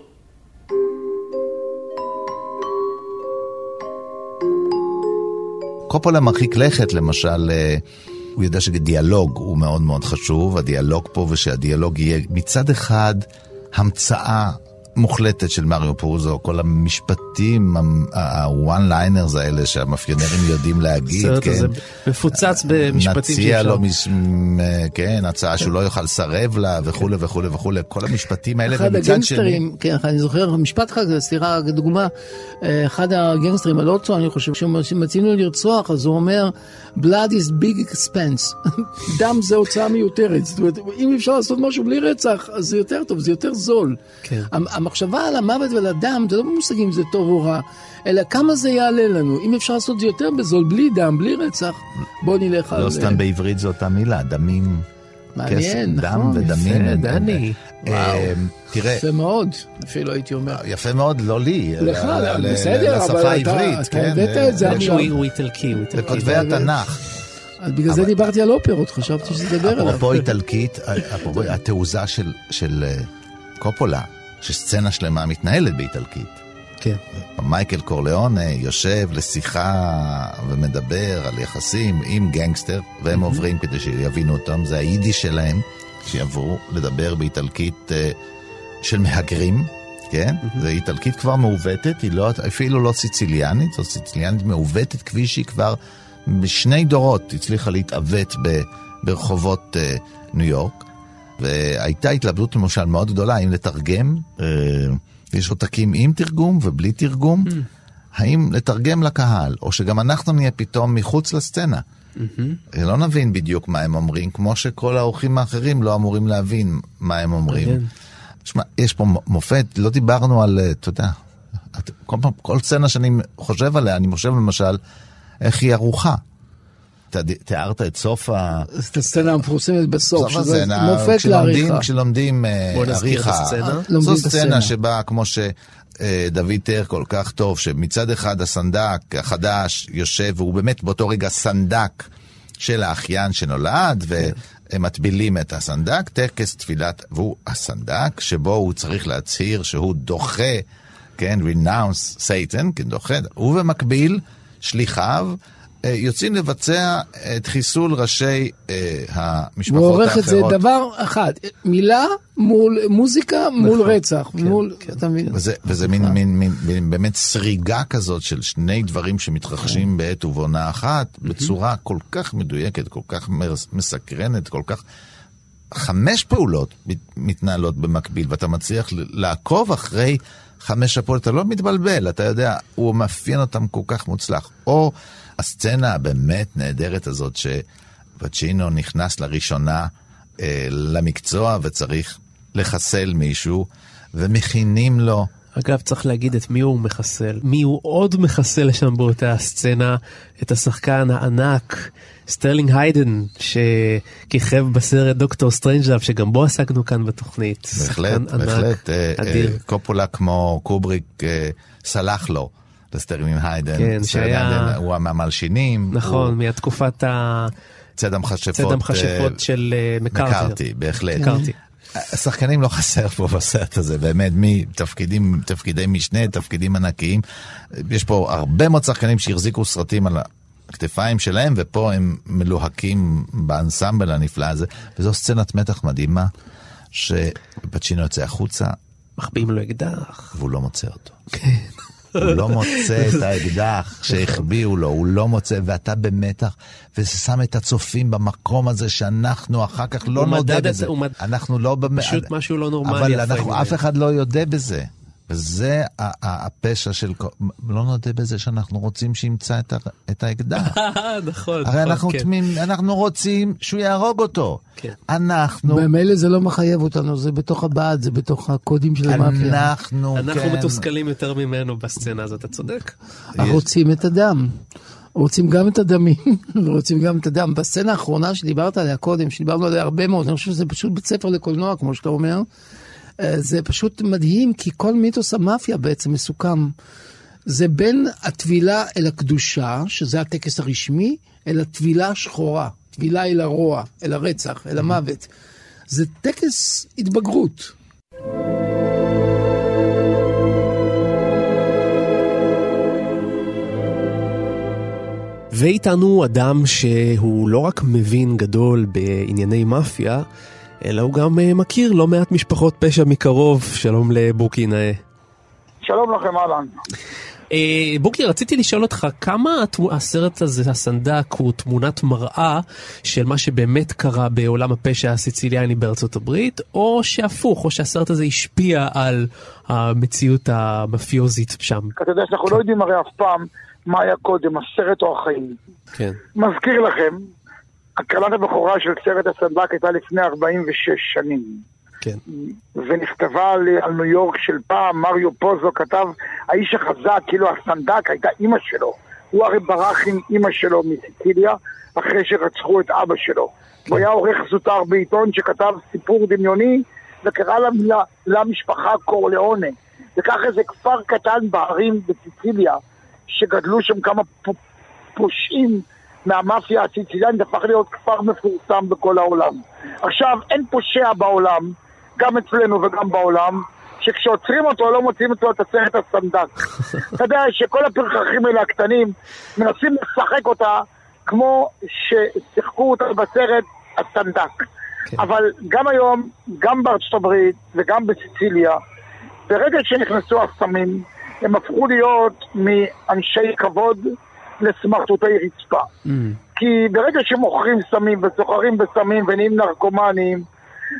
קופולה מרחיק לכת, למשל, אה, הוא יודע שדיאלוג הוא מאוד מאוד חשוב, הדיאלוג פה, ושהדיאלוג יהיה מצד אחד המצאה מוחלטת של מריו פורזו, כל המשפטים, ה-one liners האלה שהמאפיונרים יודעים להגיד, כן. הזה מפוצץ במשפטים נציע לו, מש... כן, הצעה שהוא לא יוכל לסרב לה וכולי וכולי וכולי, כל המשפטים האלה, ומצד שני... כן, אני זוכר משפט אחד, סליחה, דוגמה, אחד הגנגסטרים, הלוטו, אני חושב, לו לרצוח, אז הוא אומר, blood is big expense, דם זה הוצאה מיותרת, זאת אומרת, אם אפשר לעשות משהו בלי רצח, אז זה יותר טוב, זה יותר זול. כן. המחשבה על המוות ועל הדם, זה לא במושגים זה טוב או רע, אלא כמה זה יעלה לנו. אם אפשר לעשות את זה יותר בזול, בלי דם, בלי רצח, בוא נלך על... לא סתם בעברית זו אותה מילה, דמים. מעניין, כסף, נכון. דם ודמים. יפה, דני. הם- תראה, יפה מאוד, אפילו הייתי אומר. יפה מאוד, לא לי, לך, ל- ל- בסדר, אבל לשפה אתה- העברית, אתה כן, הבאת את זה אה, עכשיו. הוא איטלקי, הוא איטלקי. לכותבי התנ"ך. אז בגלל זה דיברתי על אופרות, חשבתי שזה דבר עליו. אפרופו איטלקית, אפרופו התעוזה של- של אה, קופולה, שסצנה שלמה מתנהלת באיטלקית. כן. מייקל קורליאונה יושב לשיחה ומדבר על יחסים עם גנגסטר, והם עוברים כדי שיבינו אותם, זה היידיש שלהם, שיעברו לדבר באיטלקית אה, של מהגרים, כן? זו איטלקית כבר מעוותת, היא לא, אפילו לא סיציליאנית, זו סיציליאנית מעוותת כפי שהיא כבר בשני דורות הצליחה להתעוות ב, ברחובות אה, ניו יורק. והייתה התלבטות למשל מאוד גדולה האם לתרגם, אה, יש עותקים עם תרגום ובלי תרגום, האם לתרגם לקהל, או שגם אנחנו נהיה פתאום מחוץ לסצנה. לא נבין בדיוק מה הם אומרים, כמו שכל האורחים האחרים לא אמורים להבין מה הם אומרים. מעניין. תשמע, יש פה מופת, לא דיברנו על, אה, אתה יודע, את- כל כל סצנה שאני חושב עליה, אני חושב למשל, איך היא ערוכה. אתה תיארת את סוף ה... את הסצנה המפורסמת בסוף, סוף שזה מופת לעריכה. כשלומדים אה, בוא נזכיר את עריכה, זו. סצנה שבה, כמו שדוד תיאר כל כך טוב, שמצד אחד הסנדק החדש יושב, והוא באמת באותו רגע סנדק של האחיין שנולד, והם מטבילים את הסנדק, טקס תפילת, והוא הסנדק, שבו הוא צריך להצהיר שהוא דוחה, כן, renounce Satan, כן, דוחה, ובמקביל, שליחיו, אה, יוצאים לבצע את חיסול ראשי אה, המשפחות הוא האחרות. עורך את זה דבר אחד, מילה מול מוזיקה מול רצח, מול, אתה מבין? וזה, וזה מין, מין, מין, מין באמת סריגה כזאת של שני דברים שמתרחשים בעת ובעונה אחת, בצורה כל כך מדויקת, כל כך מסקרנת, כל כך... חמש פעולות מת- מתנהלות במקביל, ואתה מצליח לעקוב אחרי חמש הפעולות, אתה לא מתבלבל, אתה יודע, הוא מאפיין אותם כל כך מוצלח. או הסצנה הבאמת נהדרת הזאת, שפצ'ינו נכנס לראשונה אה, למקצוע וצריך לחסל מישהו, ומכינים לו אגב, צריך להגיד את מי הוא מחסל. מי הוא עוד מחסל שם באותה הסצנה? את השחקן הענק, סטרלינג היידן, שכיכב בסרט דוקטור סטרנג'לאב, שגם בו עסקנו כאן בתוכנית. בהחלט, שחקן ענק, בהחלט. אה, אדיר. אה, קופולה כמו קובריק אה, סלח לו לסטרלינג היידן. כן, שהיה- הוא מהמלשינים. נכון, הוא מתקופת ה... צד המכשפות. צד המכשפות אה, של אה, מקארתי. מקארתי, בהחלט. מקארתי. השחקנים לא חסר פה בסרט הזה, באמת, מתפקידים, תפקידי משנה, תפקידים ענקיים. יש פה הרבה מאוד שחקנים שהחזיקו סרטים על הכתפיים שלהם, ופה הם מלוהקים באנסמבל הנפלא הזה, וזו סצנת מתח מדהימה, שפצ'ינו יוצא החוצה, מחביאים לו אקדח. והוא לא מוצא אותו. הוא לא מוצא את האקדח שהחביאו לו, הוא לא מוצא, ואתה במתח, וזה שם את הצופים במקום הזה שאנחנו אחר כך לא הוא נודה מדד את בזה. זה, הוא אנחנו לא... פשוט משהו לא נורמלי. אבל אנחנו. אף אחד לא יודה בזה. וזה הפשע של... כל- לא נודה בזה שאנחנו רוצים שימצא את ה- את האקדח. נכון, הרי נכון, אנחנו כן. תמים, אנחנו רוצים שהוא יהרוג אותו. כן. אנחנו, במילא זה לא מחייב אותנו, זה בתוך הבעד, זה בתוך הקודים של המאפיה. אנחנו, אנחנו כן. מתוסכלים יותר ממנו בסצנה הזאת, אתה צודק. אנחנו רוצים את הדם. רוצים גם את הדמים, ורוצים גם את הדם. בסצנה האחרונה שדיברת עליה קודם, שדיברנו עליה הרבה מאוד, אני חושב שזה פשוט בית ספר לקולנוע, כמו שאתה אומר. אה, זה פשוט מדהים, כי כל מיתוס המאפיה בעצם מסוכם. זה בין הטבילה אל הקדושה, שזה הטקס הרשמי, אל הטבילה השחורה. טבילה אל הרוע, אל הרצח, אל המוות. זה טקס התבגרות. ואיתנו אדם שהוא לא רק מבין גדול בענייני מאפיה, אלא הוא גם אה, מכיר לא מעט משפחות פשע מקרוב. שלום לבוקי נאה. שלום לכם, אהלן. אה, בוקי, רציתי לשאול אותך, כמה הסרט הזה, הסנדק, הוא תמונת מראה של מה שבאמת קרה בעולם הפשע הסיציליאני בארצות הברית, או שהפוך, או שהסרט הזה השפיע על המציאות המאפיוזית שם? אתה יודע שאנחנו לא יודעים הרי אף פעם מה היה קודם, הסרט או החיים. כן. מזכיר לכם, הקרנת הבכורה של סרט הסנדק הייתה לפני 46 שנים. כן. ונכתבה על, על ניו יורק של פעם, מריו פוזו כתב, האיש החזק, כאילו הסנדק, הייתה אימא שלו. הוא הרי ברח עם אימא שלו מסיציליה, אחרי שרצחו את אבא שלו. הוא היה עורך זוטר בעיתון שכתב סיפור דמיוני, וקרא לה, למשפחה קורליאונה. וכך איזה כפר קטן בהרים בסיציליה, שגדלו שם כמה פושעים מהמאפיה הסיציליאנית, הפך להיות כפר מפורסם בכל העולם. עכשיו, אין פושע בעולם, גם אצלנו וגם בעולם, שכשעוצרים אותו לא מוצאים אצלו את הסרט הסנדק. אתה יודע שכל הפרחחים האלה הקטנים מנסים לשחק אותה כמו ששיחקו אותה בסרט הסנדק. כן. אבל גם היום, גם בארצות הברית וגם בסיציליה, ברגע שנכנסו הסמים, הם הפכו להיות מאנשי כבוד לסמרטוטי רצפה. Mm. כי ברגע שמוכרים סמים וסוחרים בסמים ונהיים נרקומנים,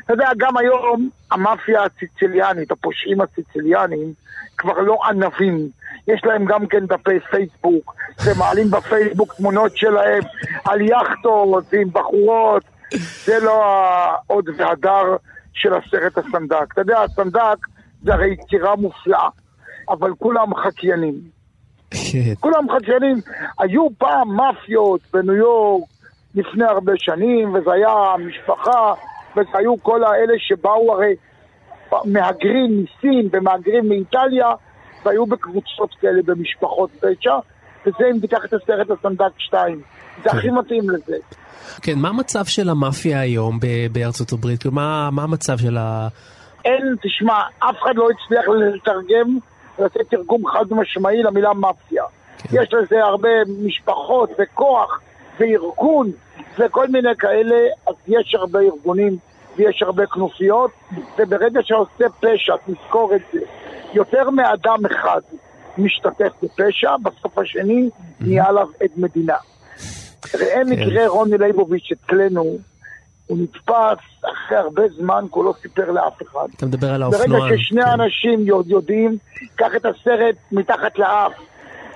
אתה יודע, גם היום המאפיה הסיציליאנית, הפושעים הסיציליאנים, כבר לא ענבים. יש להם גם כן דפי פייסבוק, ומעלים בפייסבוק תמונות שלהם על יאכטות עם בחורות. זה לא העוד והדר של הסרט הסנדק. אתה יודע, הסנדק זה הרי יצירה מופלאה, אבל כולם חקיינים. כן. כולם חקיינים. היו פעם מאפיות בניו יורק לפני הרבה שנים, וזה היה משפחה, והיו כל האלה שבאו הרי מהגרים מסין ומהגרים מאיטליה, והיו בקבוצות כאלה במשפחות פשע, וזה אם תיקח את הסרט הסנדק 2. זה הכי מתאים לזה. כן, מה המצב של המאפיה היום בארצות הברית? מה, מה המצב של ה... אין, תשמע, אף אחד לא הצליח לתרגם, לתת תרגום חד משמעי למילה מאפיה. כן. יש לזה הרבה משפחות וכוח וארגון וכל מיני כאלה, אז יש הרבה ארגונים ויש הרבה כנופיות, וברגע שעושה פשע, תזכור את זה, יותר מאדם אחד משתתף בפשע, בסוף השני נהיה עליו עד מדינה. ראה כן. מקרה רוני ליבוביץ' אצלנו, הוא נתפס אחרי הרבה זמן, כי הוא לא סיפר לאף אחד. אתה מדבר על האופנוען. ברגע ששני כן. אנשים יודעים, קח את הסרט מתחת לאף.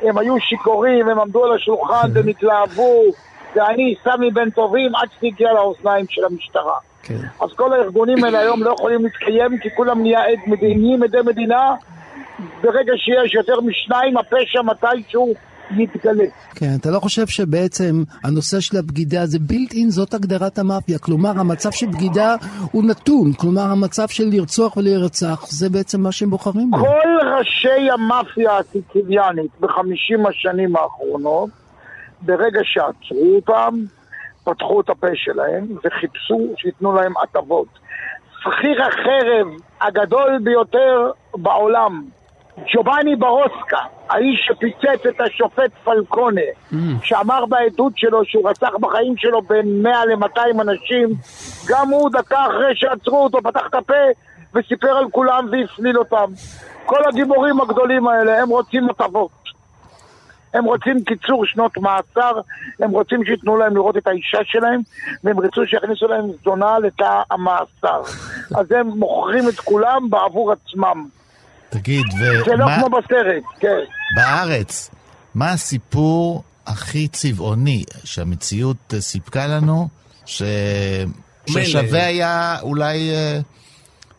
הם היו שיכורים, הם עמדו על השולחן והם התלהבו, ואני, סמי בן טובים, עד שזה הגיע לאוזניים של המשטרה. כן. אז כל הארגונים האלה היום לא יכולים להתקיים, כי כולם נהיה עד מדיניים, עדי מדינה. ברגע שיש יותר משניים, הפשע מתישהו יתגלה. כן, אתה לא חושב שבעצם הנושא של הבגידה זה בילט אין, זאת הגדרת המאפיה. כלומר, המצב של בגידה הוא נתון. כלומר, המצב של לרצוח ולהירצח, זה בעצם מה שהם בוחרים בו. כל ראשי המאפיה הסיציליאנית בחמישים השנים האחרונות, ברגע שעצרו אותם, פתחו את הפה שלהם וחיפשו שייתנו להם הטבות. שכיר החרב הגדול ביותר בעולם, ג'ובאני ברוסקה, האיש שפיצץ את השופט פלקונה, mm. שאמר בעדות שלו שהוא רצח בחיים שלו בין 100 ל-200 אנשים, גם הוא דקה אחרי שעצרו אותו פתח את הפה וסיפר על כולם והפליל אותם. כל הגיבורים הגדולים האלה, הם רוצים הטבות. הם רוצים קיצור שנות מאסר, הם רוצים שייתנו להם לראות את האישה שלהם, והם רצו שיכניסו להם זונה לתא המאסר. אז הם מוכרים את כולם בעבור עצמם. תגיד, ומה... זה לא כמו בסרט, כן. בארץ, מה הסיפור הכי צבעוני שהמציאות סיפקה לנו, ש... ששווה היה אולי אה,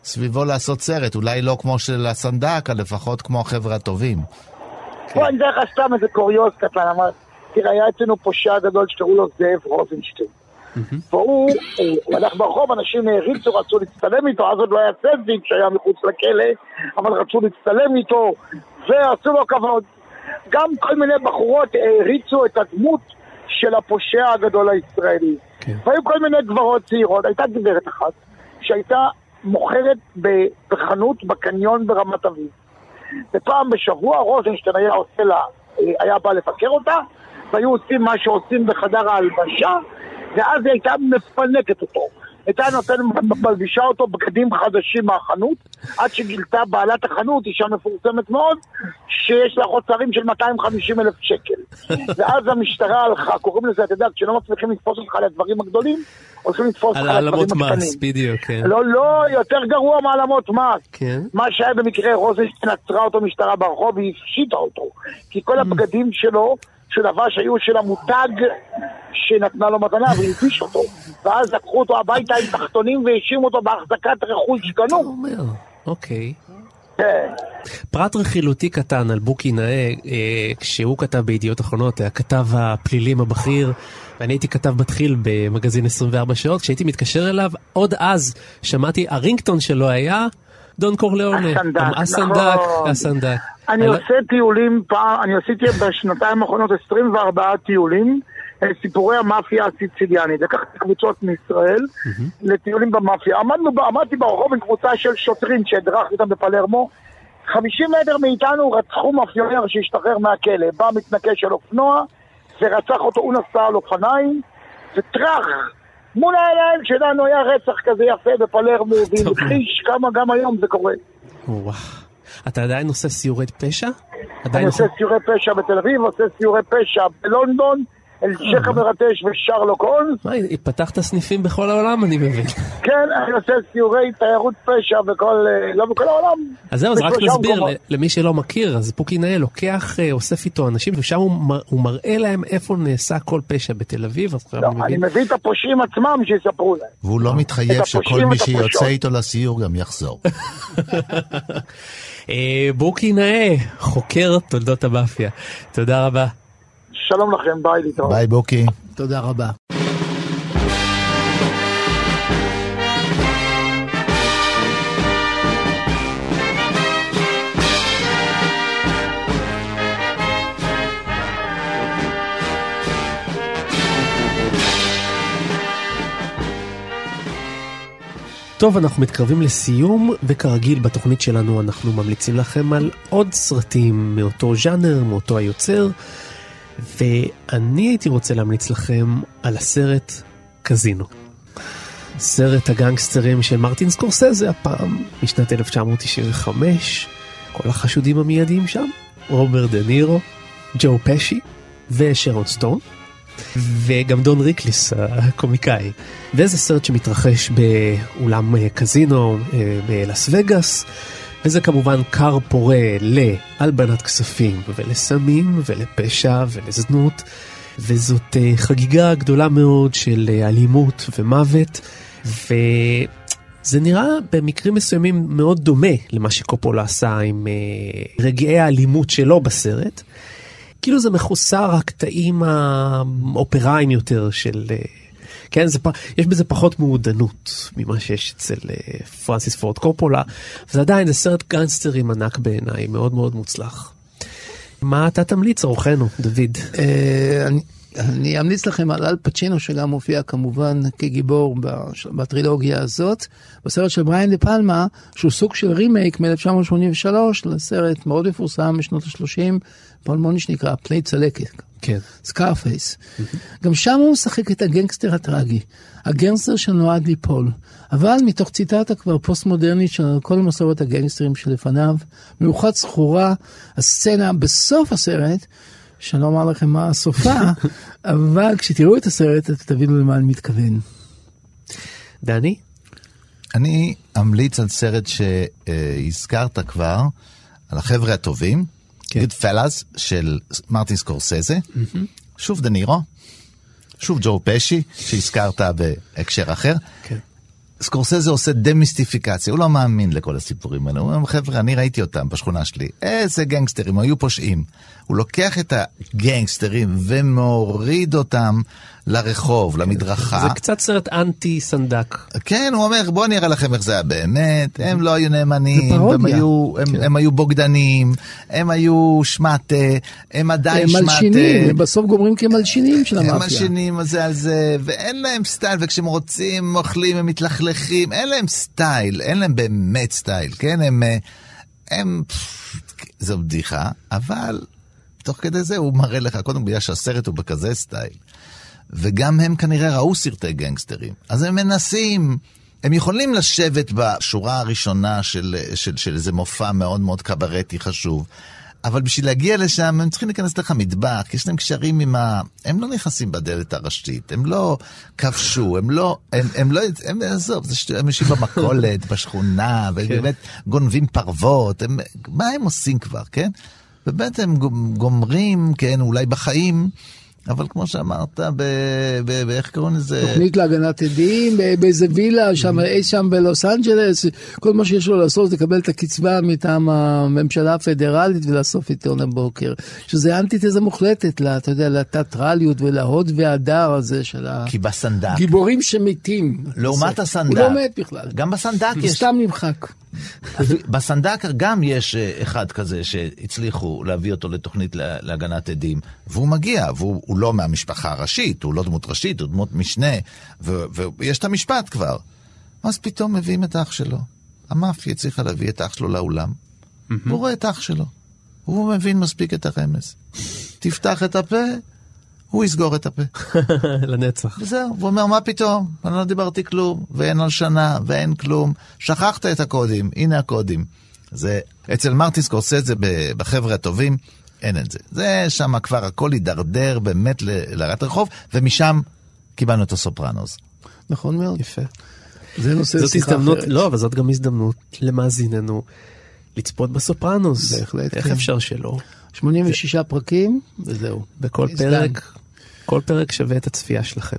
סביבו לעשות סרט, אולי לא כמו של הסנדק, אבל לפחות כמו החבר'ה הטובים. בוא, אני אתן לך סתם איזה קוריוז קטן, אמר, תראה, היה אצלנו פושע גדול שקראו לו זאב רוזנשטיין. והוא, הוא הלך ברחוב, אנשים העריצו, רצו להצטלם איתו, אז עוד לא היה סנדוויץ' שהיה מחוץ לכלא, אבל רצו להצטלם איתו, ועשו לו כבוד. גם כל מיני בחורות העריצו את הדמות של הפושע הגדול הישראלי. כן. והיו כל מיני גברות צעירות, הייתה גברת אחת שהייתה מוכרת בחנות בקניון ברמת אביב. ופעם בשבוע רוזנשטיין היה עושה לה, היה בא לבקר אותה, והיו עושים מה שעושים בחדר ההלבשה, ואז היא הייתה מפנקת אותו. הייתה נותנת, מלבישה אותו בגדים חדשים מהחנות, עד שגילתה בעלת החנות, אישה מפורסמת מאוד, שיש לה חוצרים של 250 אלף שקל. ואז המשטרה הלכה, קוראים לזה, אתה יודע, כשלא מצליחים לתפוס אותך על הדברים הגדולים, הולכים לתפוס אותך על הדברים הקטנים. על העלמות מס, בדיוק, כן. לא, לא, יותר גרוע מהעלמות מס. כן. מה שהיה במקרה, רוזנשטיין עצרה אותו משטרה ברחוב והיא הפשיטה אותו. כי כל הבגדים שלו שלבש היו של המותג שנתנה לו מתנה והלביש אותו. ואז לקחו אותו הביתה עם תחתונים והאשימו אותו בהחזקת רכוש גנוב. אוקיי. כן. פרט רכילותי קטן על בוקי נאה, אה, כשהוא כתב בידיעות אחרונות, הכתב הפלילים הבכיר, ואני הייתי כתב מתחיל במגזין 24 שעות, כשהייתי מתקשר אליו, עוד אז שמעתי, הרינגטון שלו היה דון קורליאונה. הסנדק, הסנדק, נכון. הסנדק. אני לא- עושה טיולים פעם, אני עשיתי בשנתיים האחרונות 24 טיולים, אה, סיפורי המאפיה הסיציליאנית. לקחתי קבוצות מישראל לטיולים במאפיה. עמדנו, עמדתי ברחוב עם קבוצה של שוטרים שהדרכתי אותם בפלרמו. 50 מטר מאיתנו רצחו מאפיונר שהשתחרר מהכלא. בא מתנקש על אופנוע ורצח אותו, הוא נסע על אופניים, וטראח! מול העיניים שלנו היה רצח כזה יפה בפלרמו, חיש כמה גם היום זה קורה. וואו. אתה עדיין עושה סיורי פשע? אני עושה סיורי פשע בתל אביב, עושה סיורי פשע בלונדון, אלשיך המרטש ושרלוק הולמס. מה, פתחת סניפים בכל העולם, אני מבין. כן, אני עושה סיורי תיירות פשע בכל, אה, לא בכל העולם. אז זהו, אז רק נסביר למי שלא מכיר, אז פוקי נאה לוקח, אה, אוסף איתו אנשים, ושם הוא מראה להם איפה נעשה כל פשע בתל אביב, לא, אני. מביא את הפושעים עצמם שיספרו להם. והוא לא מתחייב שכל מי שיוצא. איתו לסיור גם יחזור. אה, בוקי נאה, חוקר תולדות המאפיה. תודה רבה. שלום לכם, ביי להתראות. ביי בוקי. תודה רבה. טוב, אנחנו מתקרבים לסיום, וכרגיל בתוכנית שלנו אנחנו ממליצים לכם על עוד סרטים מאותו ז'אנר, מאותו היוצר, ואני הייתי רוצה להמליץ לכם על הסרט קזינו. סרט הגנגסטרים של מרטין סקורסזה הפעם, משנת 1995. כל החשודים המיידיים שם, רוברט דה נירו, ג'ו פשי ושרון סטון. וגם דון ריקליס הקומיקאי. וזה סרט שמתרחש באולם אה, קזינו אה, בלאס וגאס, וזה כמובן כר פורה להלבנת כספים ולסמים ולפשע ולזנות, וזאת אה, חגיגה גדולה מאוד של אה, אלימות ומוות, וזה נראה במקרים מסוימים מאוד דומה למה שקופולה עשה עם אה, רגעי האלימות שלו בסרט. כאילו זה מחוסר הקטעים האופראיים יותר של... כן, זה, יש בזה פחות מעודנות ממה שיש אצל אה, פרנסיס פורד קופולה, וזה עדיין, זה סרט גנגסטרים ענק בעיניי, מאוד מאוד מוצלח. מה אתה תמליץ, אורחנו, דוד? אה, אני- אמליץ לכם על אל פצ'ינו שגם מופיע כמובן כגיבור בטרילוגיה הזאת, בסרט של בריאן דה פלמה, שהוא סוג של רימייק מ-1983 לסרט מאוד מפורסם משנות ה-30, פלמוני שנקרא פני צלקת. כן. Scarface. גם שם הוא משחק את הגנגסטר הטרגי, הגנגסטר שנועד ליפול, אבל מתוך ציטטה כבר פוסט מודרנית של כל מסורת הגנגסטרים שלפניו, מיוחד זכורה הסצנה בסוף הסרט, שאני לא אומר לכם מה סופה, אבל כשתראו את הסרט אתם תבינו למה אני מתכוון. דני? אני אמליץ על סרט שהזכרת כבר, על החבר'ה הטובים, Goodfellas של מרטין סקורסזה, שוב דה נירו, שוב ג'ו פשי, שהזכרת בהקשר אחר. כן. סקורסזה עושה דמיסטיפיקציה, הוא לא מאמין לכל הסיפורים האלה. הוא אומר, חבר'ה, אני ראיתי אותם בשכונה שלי, איזה גנגסטרים, היו פושעים. הוא לוקח את הגנגסטרים ומוריד אותם לרחוב, למדרכה. זה קצת סרט אנטי סנדק. כן, הוא אומר, בואו נראה לכם איך זה היה באמת, הם לא היו נאמנים. הם היו, הם, כן. הם היו בוגדנים, הם היו שמאטע, הם עדיין הם שמאטע. מלשינים, הם בסוף גומרים כמלשינים של הם המאפיה. מלשינים זה על זה, ואין להם סטייל, וכשהם רוצים, הם אוכלים, הם מתלכלכים, אין להם סטייל, אין להם באמת סטייל, כן? הם, אה, הם, זו בדיחה, אבל תוך כדי זה הוא מראה לך, קודם בגלל שהסרט הוא בכזה סטייל. וגם הם כנראה ראו סרטי גנגסטרים. אז הם מנסים, הם יכולים לשבת בשורה הראשונה של, של, של איזה מופע מאוד מאוד קברטי חשוב, אבל בשביל להגיע לשם הם צריכים להיכנס דרך המטבח, כי יש להם קשרים עם ה... הם לא נכנסים בדלת הראשית, הם לא כבשו, הם לא... הם, הם לא... הם, עזוב, זה שטויות, הם יושבים במכולת, בשכונה, והם כן. באמת גונבים פרוות, הם, מה הם עושים כבר, כן? הם גומרים, כן, אולי בחיים. אבל כמו שאמרת, באיך קוראים לזה? תוכנית להגנת עדים, באיזה וילה שם, אי שם בלוס אנג'לס, כל מה שיש לו לעשות זה לקבל את הקצבה מטעם הממשלה הפדרלית ולאסוף עיתון הבוקר. שזה אנטיתזה מוחלטת, לה, אתה יודע, לתיאטרליות ולהוד והדר הזה של כי בסנדק. גיבורים שמתים. לעומת הסנדק. הוא לא מת בכלל. גם בסנדק יש... סתם נמחק. בסנדק גם יש אה, אחד כזה שהצליחו להביא אותו לתוכנית להגנת עדים, והוא מגיע, והוא לא מהמשפחה הראשית, הוא לא דמות ראשית, הוא דמות משנה, ויש את המשפט כבר. אז פתאום מביאים את האח שלו. המאפיה הצליחה להביא את האח שלו לאולם, והוא רואה את האח שלו. הוא מבין מספיק את הרמז. תפתח את הפה, הוא יסגור את הפה. לנצח. וזהו, הוא אומר, מה פתאום? אני לא דיברתי כלום, ואין הלשנה, ואין כלום. שכחת את הקודים, הנה הקודים. זה, אצל מרטין סקורסזה, בחבר'ה הטובים, אין את זה. זה שם כבר הכל הידרדר באמת לרעת רחוב, ומשם קיבלנו את הסופרנוס. נכון מאוד. יפה. זה נושא שיחה הזדמנות, אחרת. לא, אבל זאת גם הזדמנות למאזיננו לצפות בסופרנוס. בהחלט, איך כן. אפשר שלא? 86 ו... פרקים, וזהו. בכל פרק, כל פרק שווה את הצפייה שלכם.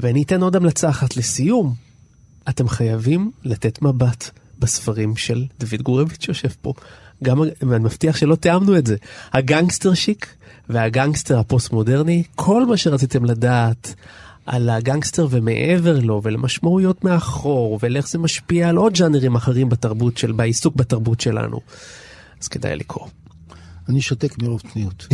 ואני אתן עוד המלצה אחת לסיום. אתם חייבים לתת מבט בספרים של דוד גורביץ' שיושב פה. גם, ואני מבטיח שלא תיאמנו את זה. הגנגסטר שיק והגנגסטר הפוסט-מודרני, כל מה שרציתם לדעת על הגנגסטר ומעבר לו, ולמשמעויות מאחור, ולאיך זה משפיע על עוד ז'אנרים אחרים בתרבות של, בעיסוק בתרבות שלנו. אז כדאי לקרוא. אני שותק מרוב צניעות.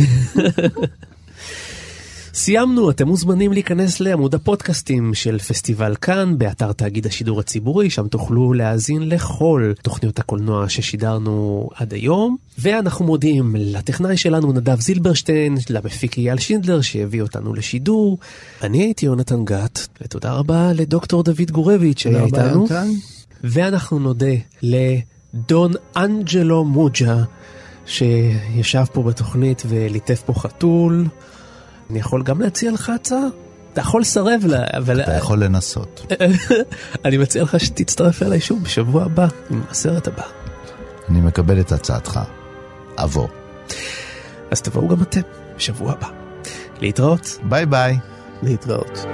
סיימנו, אתם מוזמנים להיכנס לעמוד הפודקאסטים של פסטיבל כאן באתר תאגיד השידור הציבורי, שם תוכלו להאזין לכל תוכניות הקולנוע ששידרנו עד היום. ואנחנו מודים לטכנאי שלנו נדב זילברשטיין, למפיק אייל שינדלר שהביא אותנו לשידור. אני הייתי יונתן גת, ותודה רבה לדוקטור דוד גורביץ' שהיה איתנו. ואנחנו נודה לדון אנג'לו מוג'ה. שישב פה בתוכנית וליטף פה חתול. אני יכול גם להציע לך הצעה? אתה יכול לסרב לה, אבל... אתה יכול לנסות. אני מציע לך שתצטרף אליי שוב בשבוע הבא, עם הסרט הבא. אני מקבל את הצעתך. אבוא. אז תבואו גם אתם בשבוע הבא. להתראות. ביי ביי. להתראות.